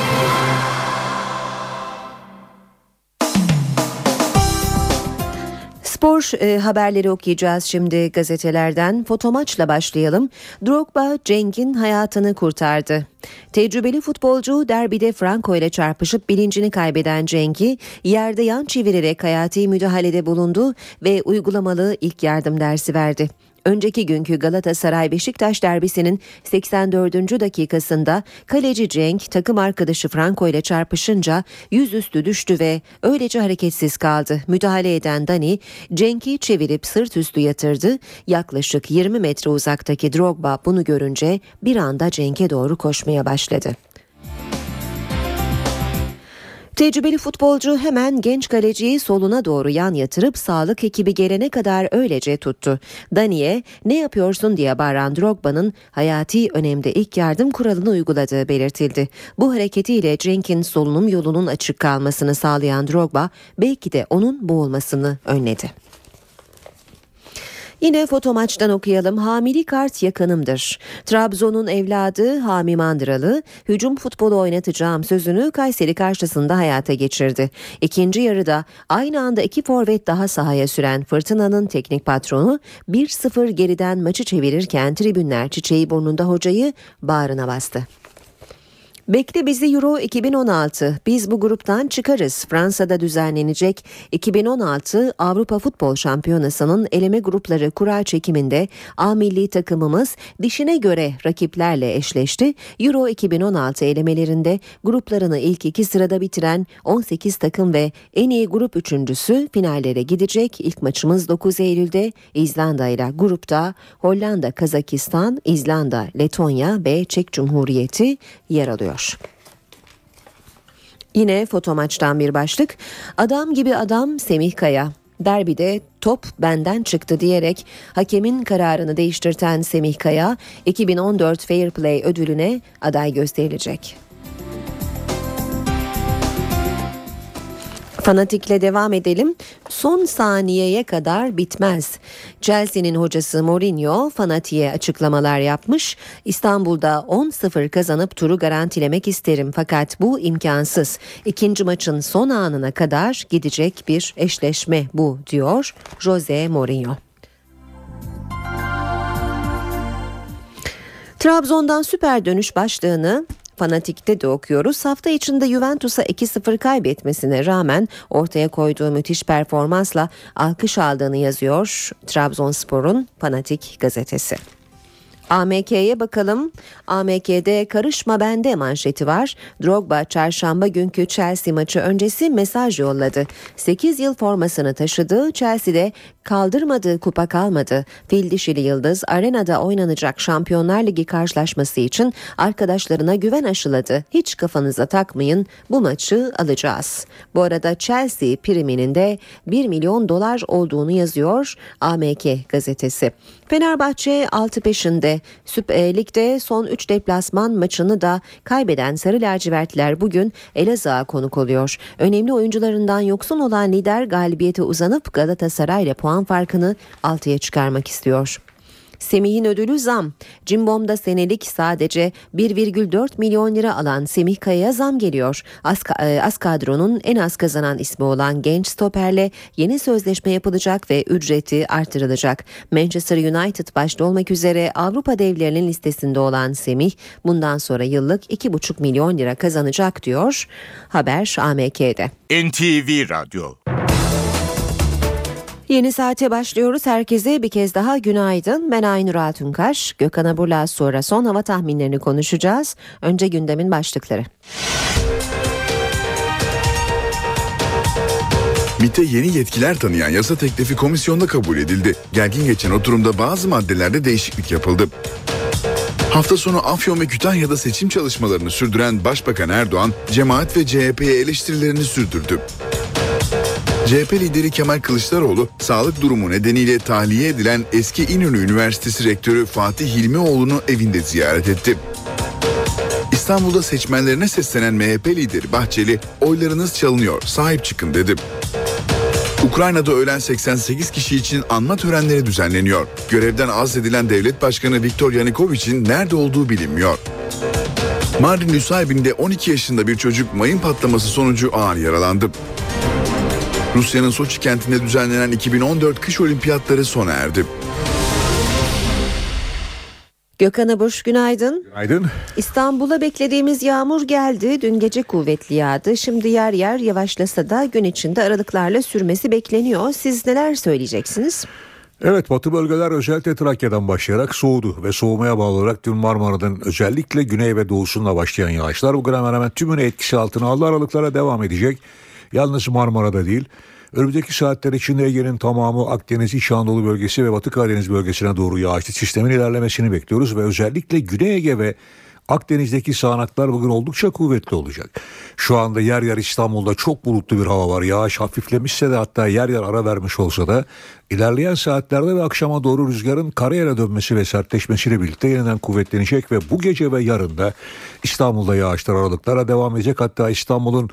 Spor e, haberleri okuyacağız şimdi gazetelerden. Fotomaçla başlayalım. Drogba Cenk'in hayatını kurtardı. Tecrübeli futbolcu derbide Franco ile çarpışıp bilincini kaybeden Cenk'i yerde yan çevirerek hayati müdahalede bulundu ve uygulamalı ilk yardım dersi verdi. Önceki günkü Galatasaray Beşiktaş derbisinin 84. dakikasında kaleci Cenk takım arkadaşı Franco ile çarpışınca yüzüstü düştü ve öylece hareketsiz kaldı. Müdahale eden Dani Cenk'i çevirip sırt üstü yatırdı. Yaklaşık 20 metre uzaktaki Drogba bunu görünce bir anda Cenk'e doğru koşmaya başladı. Tecrübeli futbolcu hemen genç kaleciyi soluna doğru yan yatırıp sağlık ekibi gelene kadar öylece tuttu. Dani'ye ne yapıyorsun diye bağıran Drogba'nın hayati önemde ilk yardım kuralını uyguladığı belirtildi. Bu hareketiyle Cenk'in solunum yolunun açık kalmasını sağlayan Drogba belki de onun boğulmasını önledi. Yine foto maçtan okuyalım. Hamili kart yakınımdır. Trabzon'un evladı Hami Mandıralı hücum futbolu oynatacağım sözünü Kayseri karşısında hayata geçirdi. İkinci yarıda aynı anda iki forvet daha sahaya süren Fırtına'nın teknik patronu 1-0 geriden maçı çevirirken tribünler çiçeği burnunda hocayı bağrına bastı. Bekle bizi Euro 2016. Biz bu gruptan çıkarız. Fransa'da düzenlenecek 2016 Avrupa Futbol Şampiyonası'nın eleme grupları kura çekiminde A milli takımımız dişine göre rakiplerle eşleşti. Euro 2016 elemelerinde gruplarını ilk iki sırada bitiren 18 takım ve en iyi grup üçüncüsü finallere gidecek. İlk maçımız 9 Eylül'de İzlanda ile grupta Hollanda, Kazakistan, İzlanda, Letonya ve Çek Cumhuriyeti yer alıyor. Yine foto maçtan bir başlık. Adam gibi adam Semih Kaya. Derbide top benden çıktı diyerek hakemin kararını değiştirten Semih Kaya 2014 Fair Play ödülüne aday gösterilecek. Fanatikle devam edelim. Son saniyeye kadar bitmez. Chelsea'nin hocası Mourinho fanatiğe açıklamalar yapmış. İstanbul'da 10-0 kazanıp turu garantilemek isterim fakat bu imkansız. İkinci maçın son anına kadar gidecek bir eşleşme bu diyor Jose Mourinho. Trabzon'dan süper dönüş başlığını Fanatik'te de okuyoruz. Hafta içinde Juventus'a 2-0 kaybetmesine rağmen ortaya koyduğu müthiş performansla alkış aldığını yazıyor Trabzonspor'un Fanatik gazetesi. AMK'ye bakalım. AMK'de karışma bende manşeti var. Drogba çarşamba günkü Chelsea maçı öncesi mesaj yolladı. 8 yıl formasını taşıdığı Chelsea'de kaldırmadığı kupa kalmadı. Fil dişili Yıldız arenada oynanacak Şampiyonlar Ligi karşılaşması için arkadaşlarına güven aşıladı. Hiç kafanıza takmayın bu maçı alacağız. Bu arada Chelsea priminin de 1 milyon dolar olduğunu yazıyor AMK gazetesi. Fenerbahçe 6 peşinde. Süper Lig'de son 3 deplasman maçını da kaybeden Sarı Lacivertliler bugün Elazığ'a konuk oluyor. Önemli oyuncularından yoksun olan lider galibiyete uzanıp Galatasaray ile puan farkını 6'ya çıkarmak istiyor. Semih'in ödülü zam. Cimbom'da senelik sadece 1,4 milyon lira alan Semih Kaya'ya zam geliyor. Az, e, az kadronun en az kazanan ismi olan genç stoperle yeni sözleşme yapılacak ve ücreti artırılacak. Manchester United başta olmak üzere Avrupa devlerinin listesinde olan Semih bundan sonra yıllık 2,5 milyon lira kazanacak diyor. Haber AMK'de. NTV Radyo Yeni saate başlıyoruz. Herkese bir kez daha günaydın. Ben Aynur Altunkaş. Gökhan Aburla sonra son hava tahminlerini konuşacağız. Önce gündemin başlıkları. MİT'e yeni yetkiler tanıyan yasa teklifi komisyonda kabul edildi. Gergin geçen oturumda bazı maddelerde değişiklik yapıldı. Hafta sonu Afyon ve Kütahya'da seçim çalışmalarını sürdüren Başbakan Erdoğan, cemaat ve CHP'ye eleştirilerini sürdürdü. CHP lideri Kemal Kılıçdaroğlu sağlık durumu nedeniyle tahliye edilen eski İnönü Üniversitesi Rektörü Fatih Hilmioğlu'nu evinde ziyaret etti. İstanbul'da seçmenlerine seslenen MHP lideri Bahçeli oylarınız çalınıyor sahip çıkın dedi. Ukrayna'da ölen 88 kişi için anma törenleri düzenleniyor. Görevden azledilen devlet başkanı Viktor Yanukovych'in nerede olduğu bilinmiyor. Mardin Nusaybin'de 12 yaşında bir çocuk mayın patlaması sonucu ağır yaralandı. Rusya'nın Soçi kentinde düzenlenen 2014 kış olimpiyatları sona erdi. Gökhan Abuş günaydın. Günaydın. İstanbul'a beklediğimiz yağmur geldi. Dün gece kuvvetli yağdı. Şimdi yer yer yavaşlasa da gün içinde aralıklarla sürmesi bekleniyor. Siz neler söyleyeceksiniz? Evet batı bölgeler özellikle Trakya'dan başlayarak soğudu ve soğumaya bağlı olarak dün Marmara'nın özellikle güney ve doğusunda başlayan yağışlar bugün hemen hemen tümünü etkisi altına aldı aralıklara devam edecek. Yalnız Marmara'da değil. Önümüzdeki saatler içinde Ege'nin tamamı Akdeniz, İç Anadolu bölgesi ve Batı Karadeniz bölgesine doğru yağışlı sistemin ilerlemesini bekliyoruz ve özellikle Güney Ege ve Akdeniz'deki sağanaklar bugün oldukça kuvvetli olacak. Şu anda yer yer İstanbul'da çok bulutlu bir hava var. Yağış hafiflemişse de hatta yer yer ara vermiş olsa da ilerleyen saatlerde ve akşama doğru rüzgarın karayele dönmesi ve sertleşmesiyle birlikte yeniden kuvvetlenecek ve bu gece ve yarın da İstanbul'da yağışlar aralıklara devam edecek. Hatta İstanbul'un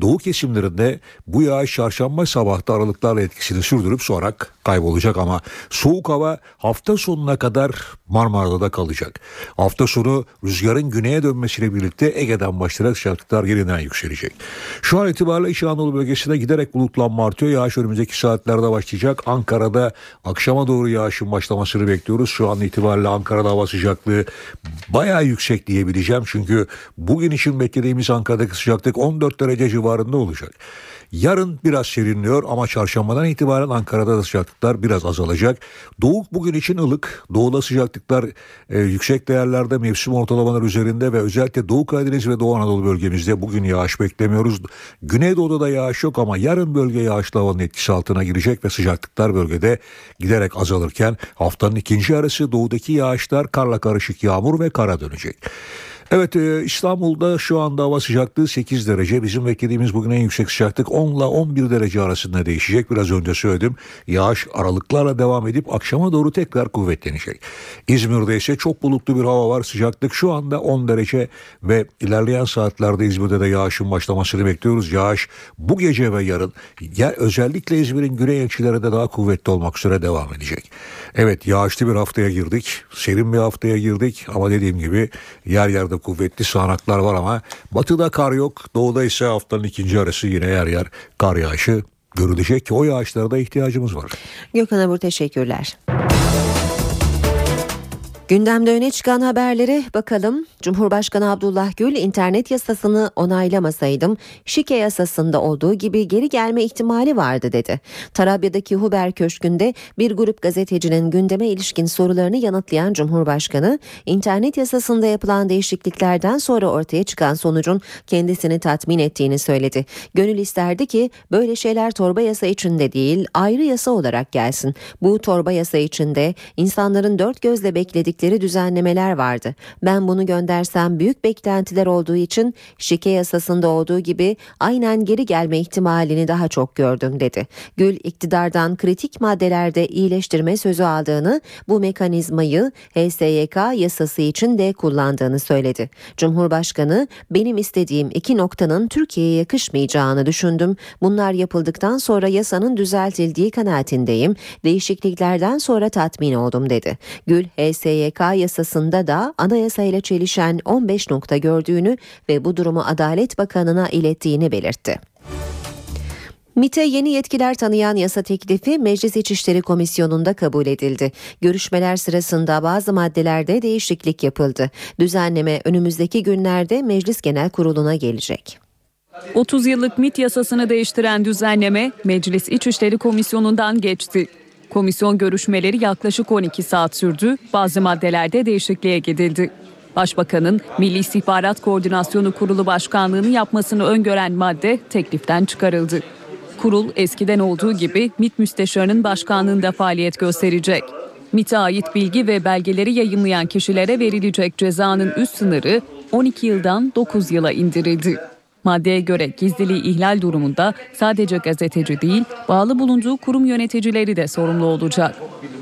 doğu kesimlerinde bu yağış çarşamba sabahta aralıklarla etkisini sürdürüp sonra kaybolacak ama soğuk hava hafta sonuna kadar Marmara'da da kalacak. Hafta sonu rüzgarın güneye dönmesiyle birlikte Ege'den başlayarak sıcaklıklar yeniden yükselecek. Şu an itibariyle İç Anadolu bölgesinde giderek bulutlanma artıyor. Yağış önümüzdeki saatlerde başlayacak. Ankara'da akşama doğru yağışın başlamasını bekliyoruz. Şu an itibariyle Ankara'da hava sıcaklığı bayağı yüksek diyebileceğim. Çünkü bugün için beklediğimiz Ankara'daki sıcaklık 14 derece civarında olacak. Yarın biraz serinliyor ama çarşambadan itibaren Ankara'da da sıcaklıklar biraz azalacak. Doğu bugün için ılık. Doğuda sıcaklıklar e, yüksek değerlerde mevsim ortalamalar üzerinde ve özellikle Doğu Karadeniz ve Doğu Anadolu bölgemizde bugün yağış beklemiyoruz. Güneydoğu'da da yağış yok ama yarın bölge yağışlı havanın etkisi altına girecek ve sıcaklıklar bölgede giderek azalırken haftanın ikinci yarısı doğudaki yağışlar karla karışık yağmur ve kara dönecek. Evet e, İstanbul'da şu anda hava sıcaklığı 8 derece. Bizim beklediğimiz bugün en yüksek sıcaklık 10 ile 11 derece arasında değişecek. Biraz önce söyledim. Yağış aralıklarla devam edip akşama doğru tekrar kuvvetlenecek. İzmir'de ise çok bulutlu bir hava var. Sıcaklık şu anda 10 derece ve ilerleyen saatlerde İzmir'de de yağışın başlamasını bekliyoruz. Yağış bu gece ve yarın ya özellikle İzmir'in güney ilçelerinde daha kuvvetli olmak üzere devam edecek. Evet yağışlı bir haftaya girdik. Serin bir haftaya girdik ama dediğim gibi yer yerde kuvvetli sağanaklar var ama batıda kar yok. Doğuda ise haftanın ikinci arası yine yer yer kar yağışı görülecek o yağışlara da ihtiyacımız var. Gökhan Abur teşekkürler. Gündemde öne çıkan haberlere bakalım. Cumhurbaşkanı Abdullah Gül internet yasasını onaylamasaydım şike yasasında olduğu gibi geri gelme ihtimali vardı dedi. Tarabya'daki Huber Köşkü'nde bir grup gazetecinin gündeme ilişkin sorularını yanıtlayan Cumhurbaşkanı internet yasasında yapılan değişikliklerden sonra ortaya çıkan sonucun kendisini tatmin ettiğini söyledi. Gönül isterdi ki böyle şeyler torba yasa içinde değil ayrı yasa olarak gelsin. Bu torba yasa içinde insanların dört gözle bekledikleri düzenlemeler vardı. Ben bunu göndersem büyük beklentiler olduğu için şike yasasında olduğu gibi aynen geri gelme ihtimalini daha çok gördüm dedi. Gül iktidardan kritik maddelerde iyileştirme sözü aldığını bu mekanizmayı HSYK yasası için de kullandığını söyledi. Cumhurbaşkanı benim istediğim iki noktanın Türkiye'ye yakışmayacağını düşündüm. Bunlar yapıldıktan sonra yasanın düzeltildiği kanaatindeyim. Değişikliklerden sonra tatmin oldum dedi. Gül HSYK yasasında da anayasayla çelişen 15 nokta gördüğünü ve bu durumu Adalet Bakanı'na ilettiğini belirtti. MİT'e yeni yetkiler tanıyan yasa teklifi Meclis İçişleri Komisyonu'nda kabul edildi. Görüşmeler sırasında bazı maddelerde değişiklik yapıldı. Düzenleme önümüzdeki günlerde Meclis Genel Kurulu'na gelecek. 30 yıllık MIT yasasını değiştiren düzenleme Meclis İçişleri Komisyonu'ndan geçti. Komisyon görüşmeleri yaklaşık 12 saat sürdü. Bazı maddelerde değişikliğe gidildi. Başbakanın Milli İstihbarat Koordinasyonu Kurulu Başkanlığını yapmasını öngören madde tekliften çıkarıldı. Kurul eskiden olduğu gibi MİT Müsteşarı'nın başkanlığında faaliyet gösterecek. MİT'e ait bilgi ve belgeleri yayınlayan kişilere verilecek cezanın üst sınırı 12 yıldan 9 yıla indirildi. Maddeye göre gizliliği ihlal durumunda sadece gazeteci değil, bağlı bulunduğu kurum yöneticileri de sorumlu olacak.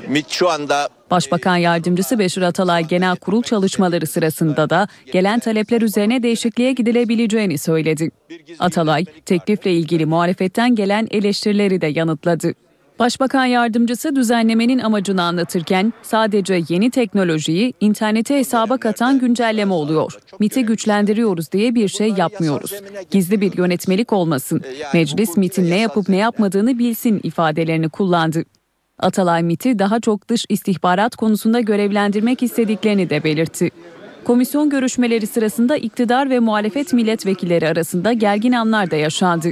MİT şu anda Başbakan Yardımcısı Beşir Atalay genel kurul çalışmaları sırasında da gelen talepler üzerine değişikliğe gidilebileceğini söyledi. Atalay, teklifle ilgili muhalefetten gelen eleştirileri de yanıtladı. Başbakan yardımcısı düzenlemenin amacını anlatırken sadece yeni teknolojiyi internete hesaba katan güncelleme oluyor. MIT'i güçlendiriyoruz diye bir şey yapmıyoruz. Gizli bir yönetmelik olmasın. Meclis MIT'in ne yapıp ne yapmadığını bilsin ifadelerini kullandı. Atalay MIT'i daha çok dış istihbarat konusunda görevlendirmek istediklerini de belirtti. Komisyon görüşmeleri sırasında iktidar ve muhalefet milletvekilleri arasında gergin anlar da yaşandı.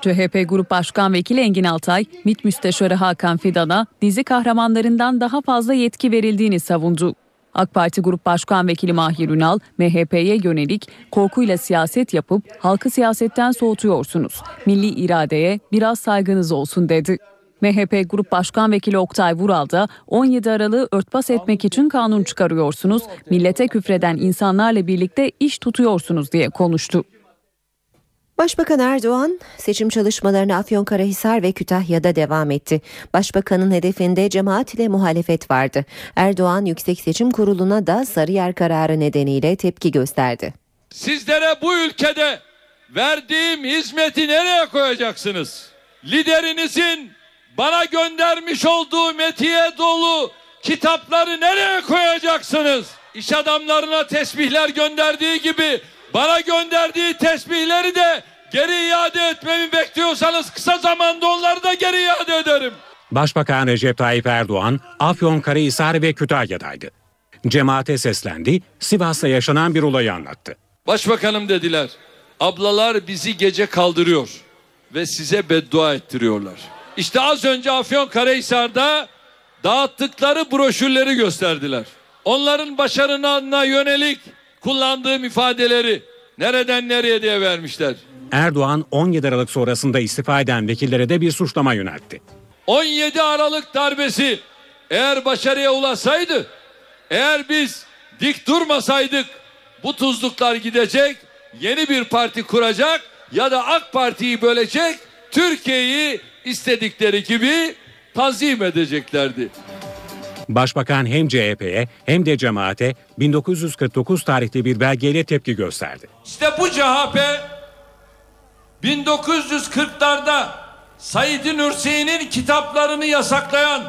CHP Grup Başkan Vekili Engin Altay, MİT Müsteşarı Hakan Fidan'a dizi kahramanlarından daha fazla yetki verildiğini savundu. AK Parti Grup Başkan Vekili Mahir Ünal, MHP'ye yönelik korkuyla siyaset yapıp halkı siyasetten soğutuyorsunuz. Milli iradeye biraz saygınız olsun dedi. MHP Grup Başkan Vekili Oktay Vural da 17 Aralık'ı örtbas etmek için kanun çıkarıyorsunuz, millete küfreden insanlarla birlikte iş tutuyorsunuz diye konuştu. Başbakan Erdoğan seçim çalışmalarına Afyonkarahisar ve Kütahya'da devam etti. Başbakanın hedefinde cemaat ile muhalefet vardı. Erdoğan Yüksek Seçim Kurulu'na da Sarıyer kararı nedeniyle tepki gösterdi. Sizlere bu ülkede verdiğim hizmeti nereye koyacaksınız? Liderinizin bana göndermiş olduğu metiye dolu kitapları nereye koyacaksınız? İş adamlarına tesbihler gönderdiği gibi bana gönderdiği tesbihleri de geri iade etmemi bekliyorsanız kısa zamanda onları da geri iade ederim. Başbakan Recep Tayyip Erdoğan, Afyonkarahisar ve Kütahya'daydı. Cemaate seslendi, Sivas'ta yaşanan bir olayı anlattı. Başbakanım dediler. Ablalar bizi gece kaldırıyor ve size beddua ettiriyorlar. İşte az önce Afyonkarahisar'da dağıttıkları broşürleri gösterdiler. Onların başarına yönelik kullandığım ifadeleri nereden nereye diye vermişler. Erdoğan 17 Aralık sonrasında istifa eden vekillere de bir suçlama yöneltti. 17 Aralık darbesi eğer başarıya ulaşsaydı, eğer biz dik durmasaydık bu tuzluklar gidecek, yeni bir parti kuracak ya da AK Parti'yi bölecek, Türkiye'yi istedikleri gibi tanzim edeceklerdi. Başbakan hem CHP'ye hem de cemaate 1949 tarihli bir belgeyle tepki gösterdi. İşte bu CHP 1940'larda Said Nursi'nin kitaplarını yasaklayan,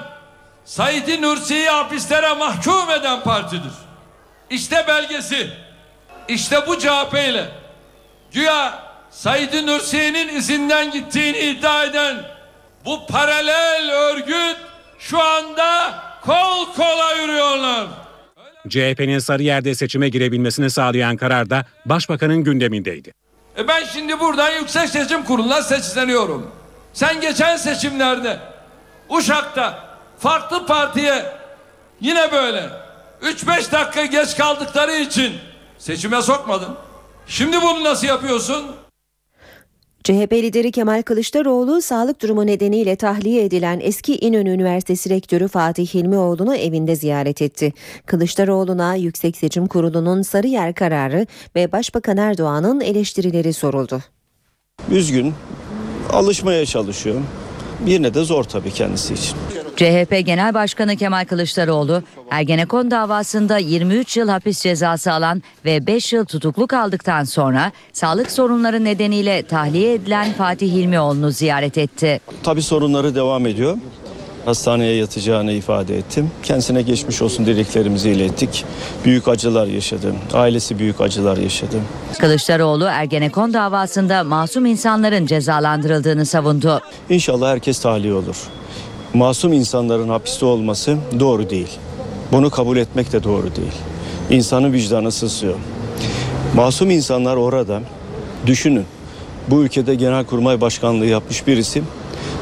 Said Nursi'yi hapislere mahkum eden partidir. İşte belgesi. İşte bu CHP ile güya Said Nursi'nin izinden gittiğini iddia eden bu paralel örgüt şu anda kol kola yürüyorlar. CHP'nin Sarıyer'de seçime girebilmesini sağlayan karar da Başbakanın gündemindeydi. E ben şimdi buradan Yüksek Seçim Kurulu'na seçleniyorum. Sen geçen seçimlerde Uşak'ta farklı partiye yine böyle 3-5 dakika geç kaldıkları için seçime sokmadın. Şimdi bunu nasıl yapıyorsun? CHP lideri Kemal Kılıçdaroğlu sağlık durumu nedeniyle tahliye edilen eski İnönü Üniversitesi Rektörü Fatih Hilmioğlu'nu evinde ziyaret etti. Kılıçdaroğlu'na Yüksek Seçim Kurulu'nun Sarıyer kararı ve Başbakan Erdoğan'ın eleştirileri soruldu. Üzgün, alışmaya çalışıyor. Yine de zor tabii kendisi için. CHP Genel Başkanı Kemal Kılıçdaroğlu, Ergenekon davasında 23 yıl hapis cezası alan ve 5 yıl tutukluk aldıktan sonra sağlık sorunları nedeniyle tahliye edilen Fatih Hilmioğlu'nu ziyaret etti. Tabii sorunları devam ediyor. Hastaneye yatacağını ifade ettim. Kendisine geçmiş olsun dileklerimizi ilettik. Büyük acılar yaşadı. Ailesi büyük acılar yaşadı. Kılıçdaroğlu Ergenekon davasında masum insanların cezalandırıldığını savundu. İnşallah herkes tahliye olur. Masum insanların hapiste olması doğru değil. Bunu kabul etmek de doğru değil. İnsanın vicdanı sızlıyor. Masum insanlar orada. Düşünün. Bu ülkede Genelkurmay Başkanlığı yapmış birisi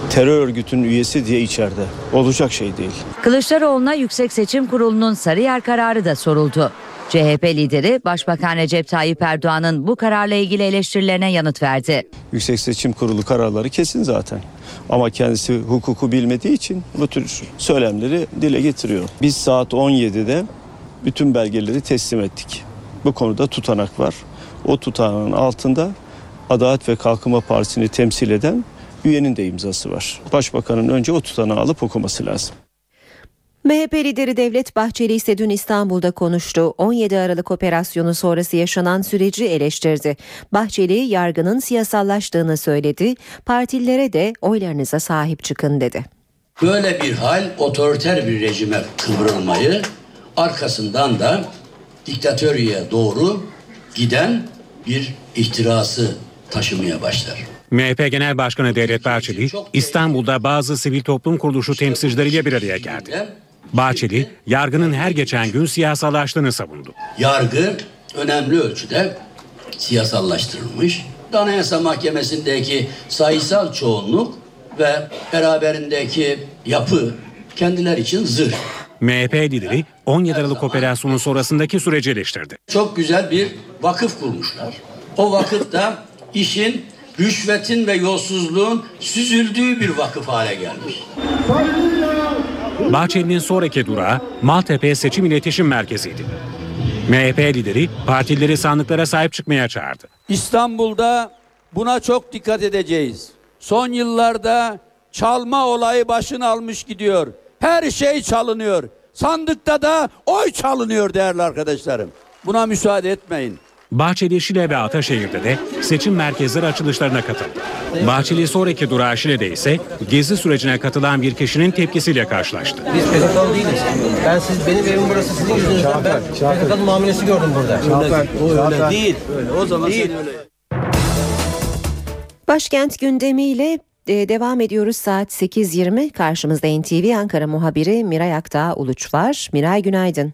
terör örgütünün üyesi diye içeride. Olacak şey değil. Kılıçdaroğlu'na Yüksek Seçim Kurulu'nun Sarıyer kararı da soruldu. CHP lideri Başbakan Recep Tayyip Erdoğan'ın bu kararla ilgili eleştirilerine yanıt verdi. Yüksek Seçim Kurulu kararları kesin zaten. Ama kendisi hukuku bilmediği için bu tür söylemleri dile getiriyor. Biz saat 17'de bütün belgeleri teslim ettik. Bu konuda tutanak var. O tutanağın altında Adalet ve Kalkınma Partisi'ni temsil eden üyenin de imzası var. Başbakanın önce o tutanağı alıp okuması lazım. MHP lideri Devlet Bahçeli ise dün İstanbul'da konuştu. 17 Aralık operasyonu sonrası yaşanan süreci eleştirdi. Bahçeli yargının siyasallaştığını söyledi. Partililere de oylarınıza sahip çıkın dedi. Böyle bir hal otoriter bir rejime kıvrılmayı arkasından da diktatörüye doğru giden bir ihtirası taşımaya başlar. MHP Genel Başkanı Devlet Bahçeli İstanbul'da bazı sivil toplum kuruluşu temsilcileriyle bir araya geldi. Bahçeli, yargının her geçen gün siyasallaştığını savundu. Yargı önemli ölçüde siyasallaştırılmış. Anayasa Mahkemesi'ndeki sayısal çoğunluk ve beraberindeki yapı kendiler için zırh. MHP lideri 17 Aralık operasyonu sonrasındaki süreci eleştirdi. Çok güzel bir vakıf kurmuşlar. O vakıfta işin rüşvetin ve yolsuzluğun süzüldüğü bir vakıf hale gelmiş. Bahçeli'nin sonraki durağı Maltepe Seçim İletişim Merkezi'ydi. MHP lideri partileri sandıklara sahip çıkmaya çağırdı. İstanbul'da buna çok dikkat edeceğiz. Son yıllarda çalma olayı başını almış gidiyor. Her şey çalınıyor. Sandıkta da oy çalınıyor değerli arkadaşlarım. Buna müsaade etmeyin. Bahçeli, Şile ve Ataşehir'de de seçim merkezleri açılışlarına katıldı. Bahçeli sonraki durağı Şile'de ise gezi sürecine katılan bir kişinin tepkisiyle karşılaştı. Biz PKK'lı değiliz. Ben siz benim evim burası sizin yüzünüzden ben PKK'lı muamelesi gördüm burada. O öyle Şafer. değil. Öyle, o zaman Değil. sen öyle. Başkent gündemiyle e, devam ediyoruz saat 8.20. Karşımızda NTV Ankara muhabiri Miray Aktağ Uluç var. Miray günaydın.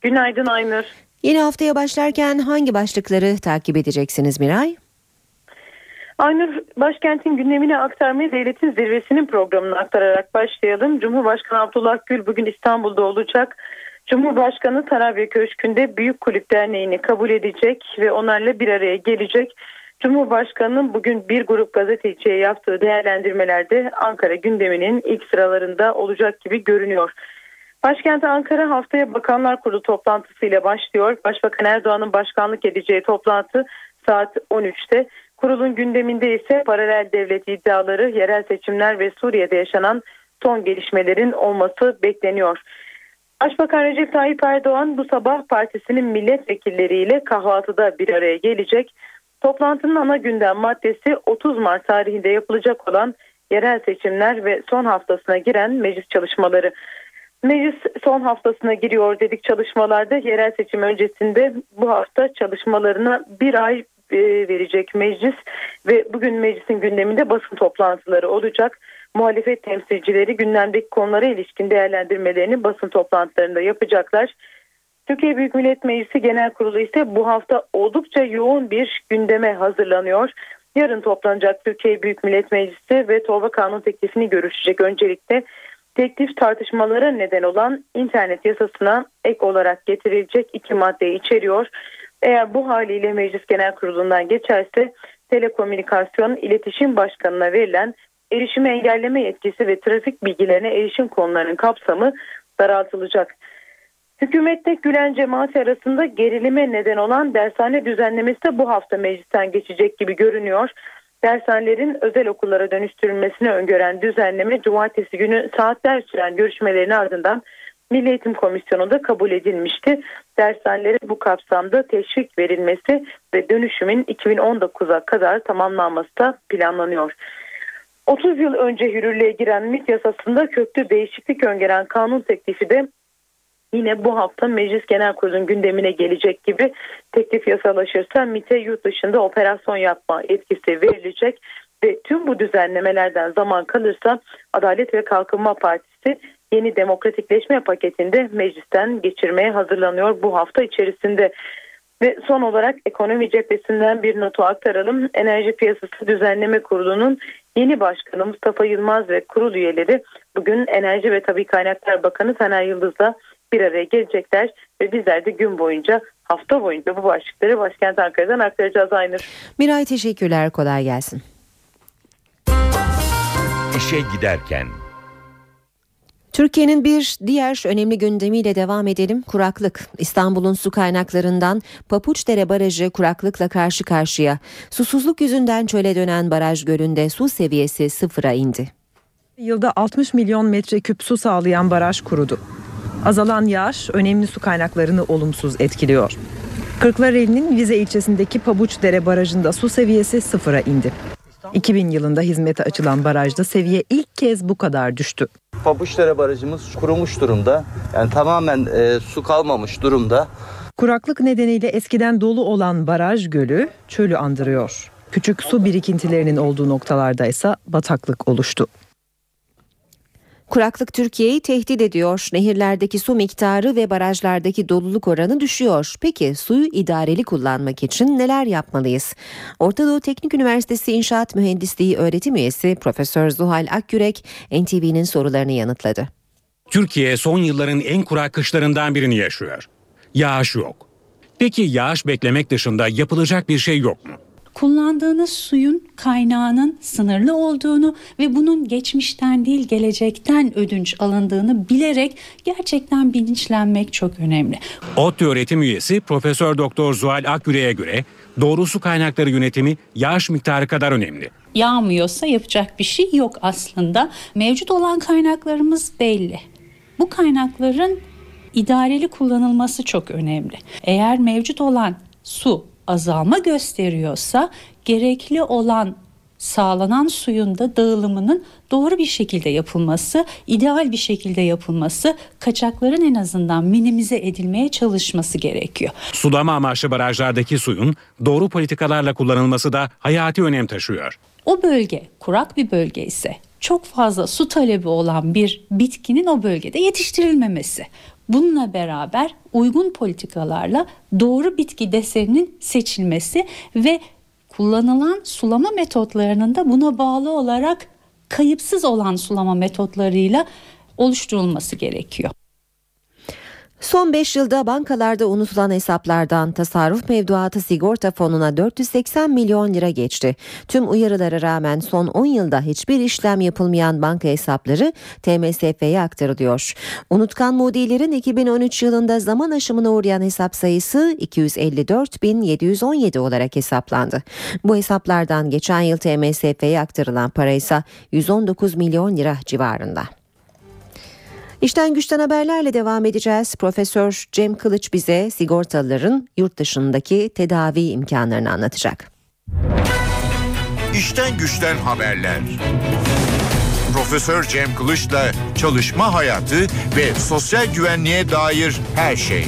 Günaydın Aynur. Yeni haftaya başlarken hangi başlıkları takip edeceksiniz Miray? Aynur başkentin gündemine aktarmaya devletin zirvesinin programını aktararak başlayalım. Cumhurbaşkanı Abdullah Gül bugün İstanbul'da olacak. Cumhurbaşkanı Tarabya Köşkü'nde Büyük Kulüp Derneği'ni kabul edecek ve onlarla bir araya gelecek. Cumhurbaşkanı'nın bugün bir grup gazeteciye yaptığı değerlendirmelerde Ankara gündeminin ilk sıralarında olacak gibi görünüyor. Başkent Ankara haftaya Bakanlar Kurulu toplantısıyla başlıyor. Başbakan Erdoğan'ın başkanlık edeceği toplantı saat 13'te. Kurulun gündeminde ise paralel devlet iddiaları, yerel seçimler ve Suriye'de yaşanan son gelişmelerin olması bekleniyor. Başbakan Recep Tayyip Erdoğan bu sabah partisinin milletvekilleriyle kahvaltıda bir araya gelecek. Toplantının ana gündem maddesi 30 Mart tarihinde yapılacak olan yerel seçimler ve son haftasına giren meclis çalışmaları. Meclis son haftasına giriyor dedik çalışmalarda. Yerel seçim öncesinde bu hafta çalışmalarına bir ay e, verecek meclis ve bugün meclisin gündeminde basın toplantıları olacak. Muhalefet temsilcileri gündemdeki konulara ilişkin değerlendirmelerini basın toplantılarında yapacaklar. Türkiye Büyük Millet Meclisi Genel Kurulu ise bu hafta oldukça yoğun bir gündeme hazırlanıyor. Yarın toplanacak Türkiye Büyük Millet Meclisi ve torba kanun teklifini görüşecek. Öncelikle teklif tartışmalara neden olan internet yasasına ek olarak getirilecek iki madde içeriyor. Eğer bu haliyle Meclis Genel Kurulu'ndan geçerse Telekomünikasyon İletişim Başkanı'na verilen erişimi engelleme yetkisi ve trafik bilgilerine erişim konularının kapsamı daraltılacak. Hükümette Gülen cemaati arasında gerilime neden olan dershane düzenlemesi de bu hafta meclisten geçecek gibi görünüyor. Dershanelerin özel okullara dönüştürülmesini öngören düzenleme cumartesi günü saatler süren görüşmelerin ardından Milli Eğitim Komisyonu'nda kabul edilmişti. Dershanelere bu kapsamda teşvik verilmesi ve dönüşümün 2019'a kadar tamamlanması da planlanıyor. 30 yıl önce yürürlüğe giren MİT yasasında köklü değişiklik öngören kanun teklifi de yine bu hafta Meclis Genel Kurulu'nun gündemine gelecek gibi teklif yasalaşırsa MİT'e yurt dışında operasyon yapma etkisi verilecek ve tüm bu düzenlemelerden zaman kalırsa Adalet ve Kalkınma Partisi yeni demokratikleşme paketinde meclisten geçirmeye hazırlanıyor bu hafta içerisinde. Ve son olarak ekonomi cephesinden bir notu aktaralım. Enerji Piyasası Düzenleme Kurulu'nun yeni başkanı Mustafa Yılmaz ve kurul üyeleri bugün Enerji ve Tabi Kaynaklar Bakanı Taner Yıldız'la bir araya gelecekler ve bizler de gün boyunca hafta boyunca bu başlıkları başkent Ankara'dan aktaracağız Aynur. Miray teşekkürler kolay gelsin. İşe giderken Türkiye'nin bir diğer önemli gündemiyle devam edelim. Kuraklık. İstanbul'un su kaynaklarından Papuçdere Barajı kuraklıkla karşı karşıya. Susuzluk yüzünden çöle dönen baraj gölünde su seviyesi sıfıra indi. Yılda 60 milyon metreküp su sağlayan baraj kurudu. Azalan yağış önemli su kaynaklarını olumsuz etkiliyor. Kırklareli'nin Vize ilçesindeki Pabuçdere Barajı'nda su seviyesi sıfıra indi. 2000 yılında hizmete açılan barajda seviye ilk kez bu kadar düştü. Pabuçdere Barajımız kurumuş durumda. Yani tamamen e, su kalmamış durumda. Kuraklık nedeniyle eskiden dolu olan baraj gölü çölü andırıyor. Küçük su birikintilerinin olduğu noktalarda ise bataklık oluştu. Kuraklık Türkiye'yi tehdit ediyor. Nehirlerdeki su miktarı ve barajlardaki doluluk oranı düşüyor. Peki suyu idareli kullanmak için neler yapmalıyız? Orta Doğu Teknik Üniversitesi İnşaat Mühendisliği öğretim üyesi Profesör Zuhal Akgürek NTV'nin sorularını yanıtladı. Türkiye son yılların en kurak kışlarından birini yaşıyor. Yağış yok. Peki yağış beklemek dışında yapılacak bir şey yok mu? Kullandığınız suyun kaynağının sınırlı olduğunu ve bunun geçmişten değil gelecekten ödünç alındığını bilerek gerçekten bilinçlenmek çok önemli. ODTÜ öğretim üyesi Profesör Doktor Zuhal Akgüre'ye göre doğru su kaynakları yönetimi yağış miktarı kadar önemli. Yağmıyorsa yapacak bir şey yok aslında. Mevcut olan kaynaklarımız belli. Bu kaynakların idareli kullanılması çok önemli. Eğer mevcut olan su azalma gösteriyorsa gerekli olan sağlanan suyun da dağılımının doğru bir şekilde yapılması, ideal bir şekilde yapılması, kaçakların en azından minimize edilmeye çalışması gerekiyor. Sulama amaçlı barajlardaki suyun doğru politikalarla kullanılması da hayati önem taşıyor. O bölge kurak bir bölge ise çok fazla su talebi olan bir bitkinin o bölgede yetiştirilmemesi. Bununla beraber uygun politikalarla doğru bitki deseninin seçilmesi ve kullanılan sulama metotlarının da buna bağlı olarak kayıpsız olan sulama metotlarıyla oluşturulması gerekiyor. Son 5 yılda bankalarda unutulan hesaplardan tasarruf mevduatı sigorta fonuna 480 milyon lira geçti. Tüm uyarılara rağmen son 10 yılda hiçbir işlem yapılmayan banka hesapları TMSF'ye aktarılıyor. Unutkan mudilerin 2013 yılında zaman aşımına uğrayan hesap sayısı 254.717 olarak hesaplandı. Bu hesaplardan geçen yıl TMSF'ye aktarılan para ise 119 milyon lira civarında. İşten güçten haberlerle devam edeceğiz. Profesör Cem Kılıç bize sigortalıların yurt dışındaki tedavi imkanlarını anlatacak. İşten güçten haberler. Profesör Cem Kılıç'la çalışma hayatı ve sosyal güvenliğe dair her şey.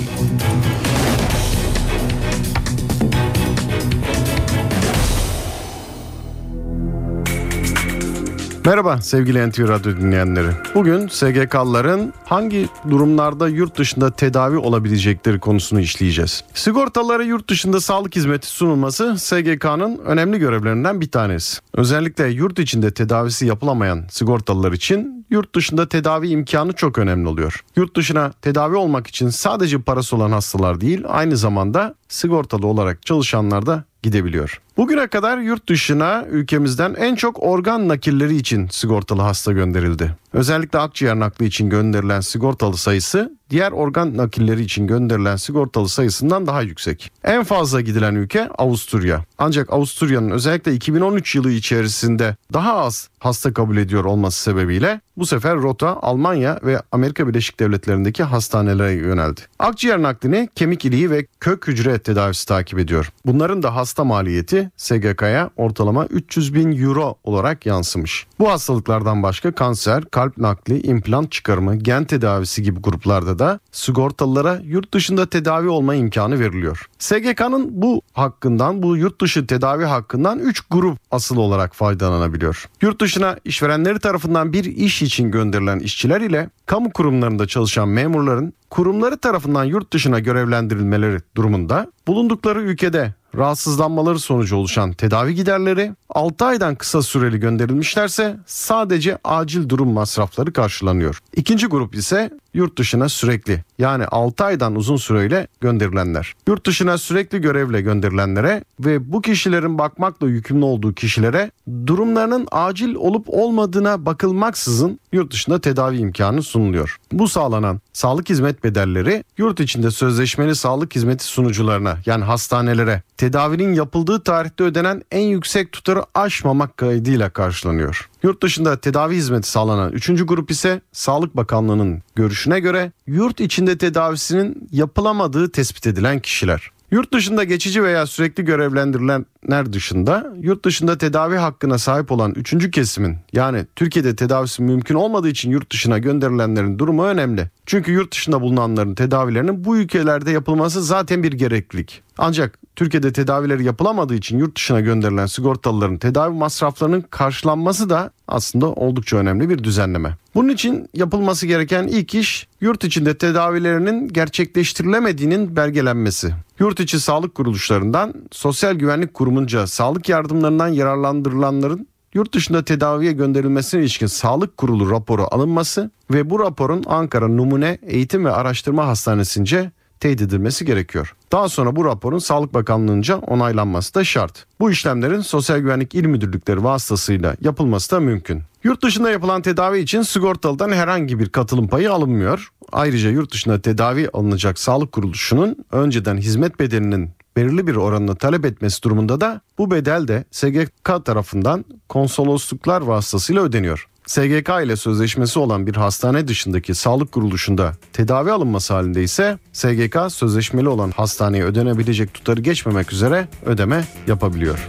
Merhaba sevgili NTV Radyo dinleyenleri. Bugün SGK'ların hangi durumlarda yurt dışında tedavi olabilecekleri konusunu işleyeceğiz. Sigortalara yurt dışında sağlık hizmeti sunulması SGK'nın önemli görevlerinden bir tanesi. Özellikle yurt içinde tedavisi yapılamayan sigortalılar için yurt dışında tedavi imkanı çok önemli oluyor. Yurt dışına tedavi olmak için sadece parası olan hastalar değil, aynı zamanda sigortalı olarak çalışanlar da gidebiliyor. Bugüne kadar yurt dışına ülkemizden en çok organ nakilleri için sigortalı hasta gönderildi. Özellikle akciğer nakli için gönderilen sigortalı sayısı diğer organ nakilleri için gönderilen sigortalı sayısından daha yüksek. En fazla gidilen ülke Avusturya. Ancak Avusturya'nın özellikle 2013 yılı içerisinde daha az hasta kabul ediyor olması sebebiyle bu sefer rota Almanya ve Amerika Birleşik Devletleri'ndeki hastanelere yöneldi. Akciğer naklini kemik iliği ve kök hücre tedavisi takip ediyor. Bunların da hasta maliyeti SGK'ya ortalama 300 bin euro olarak yansımış. Bu hastalıklardan başka kanser, kalp nakli, implant çıkarımı, gen tedavisi gibi gruplarda da sigortalılara yurt dışında tedavi olma imkanı veriliyor. SGK'nın bu hakkından, bu yurt dışı tedavi hakkından 3 grup asıl olarak faydalanabiliyor. Yurt dışına işverenleri tarafından bir iş için gönderilen işçiler ile kamu kurumlarında çalışan memurların kurumları tarafından yurt dışına görevlendirilmeleri durumunda bulundukları ülkede rahatsızlanmaları sonucu oluşan tedavi giderleri 6 aydan kısa süreli gönderilmişlerse sadece acil durum masrafları karşılanıyor. İkinci grup ise yurt dışına sürekli yani 6 aydan uzun süreyle gönderilenler. Yurt dışına sürekli görevle gönderilenlere ve bu kişilerin bakmakla yükümlü olduğu kişilere durumlarının acil olup olmadığına bakılmaksızın yurt dışında tedavi imkanı sunuluyor. Bu sağlanan sağlık hizmet bedelleri yurt içinde sözleşmeli sağlık hizmeti sunucularına yani hastanelere tedavinin yapıldığı tarihte ödenen en yüksek tutarı aşmamak kaydıyla karşılanıyor. Yurt dışında tedavi hizmeti sağlanan 3. grup ise Sağlık Bakanlığı'nın görüşüne göre yurt içinde tedavisinin yapılamadığı tespit edilen kişiler. Yurt dışında geçici veya sürekli görevlendirilenler dışında yurt dışında tedavi hakkına sahip olan üçüncü kesimin yani Türkiye'de tedavisi mümkün olmadığı için yurt dışına gönderilenlerin durumu önemli. Çünkü yurt dışında bulunanların tedavilerinin bu ülkelerde yapılması zaten bir gereklilik. Ancak Türkiye'de tedavileri yapılamadığı için yurt dışına gönderilen sigortalıların tedavi masraflarının karşılanması da aslında oldukça önemli bir düzenleme. Bunun için yapılması gereken ilk iş yurt içinde tedavilerinin gerçekleştirilemediğinin belgelenmesi. Yurt içi sağlık kuruluşlarından Sosyal Güvenlik Kurumunca sağlık yardımlarından yararlandırılanların yurt dışında tedaviye gönderilmesine ilişkin sağlık kurulu raporu alınması ve bu raporun Ankara Numune Eğitim ve Araştırma Hastanesi'nce teyit edilmesi gerekiyor. Daha sonra bu raporun Sağlık Bakanlığı'nca onaylanması da şart. Bu işlemlerin Sosyal Güvenlik İl Müdürlükleri vasıtasıyla yapılması da mümkün. Yurt dışında yapılan tedavi için sigortalıdan herhangi bir katılım payı alınmıyor. Ayrıca yurt dışında tedavi alınacak sağlık kuruluşunun önceden hizmet bedelinin belirli bir oranını talep etmesi durumunda da bu bedel de SGK tarafından konsolosluklar vasıtasıyla ödeniyor. SGK ile sözleşmesi olan bir hastane dışındaki sağlık kuruluşunda tedavi alınması halinde ise SGK sözleşmeli olan hastaneye ödenebilecek tutarı geçmemek üzere ödeme yapabiliyor.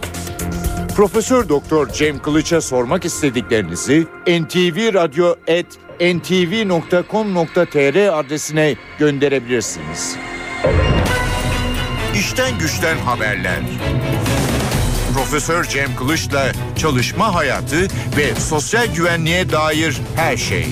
Profesör Doktor Cem Kılıç'a sormak istediklerinizi ntvradio@ntv.com.tr adresine gönderebilirsiniz. İşten güçten haberler. Profesör Cem Kılıç'la çalışma hayatı ve sosyal güvenliğe dair her şey.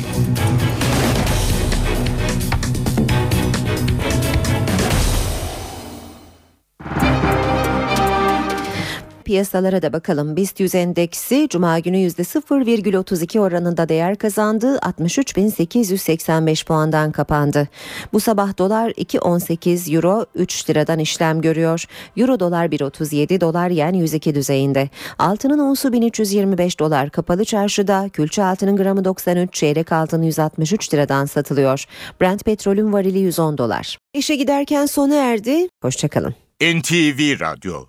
Piyasalara da bakalım. BIST 100 endeksi Cuma günü %0,32 oranında değer kazandı. 63.885 puandan kapandı. Bu sabah dolar 2.18 euro 3 liradan işlem görüyor. Euro dolar 1.37 dolar yen 102 düzeyinde. Altının onsu 1325 dolar kapalı çarşıda. Külçe altının gramı 93 çeyrek altın 163 liradan satılıyor. Brent petrolün varili 110 dolar. İşe giderken sona erdi. Hoşçakalın. NTV Radyo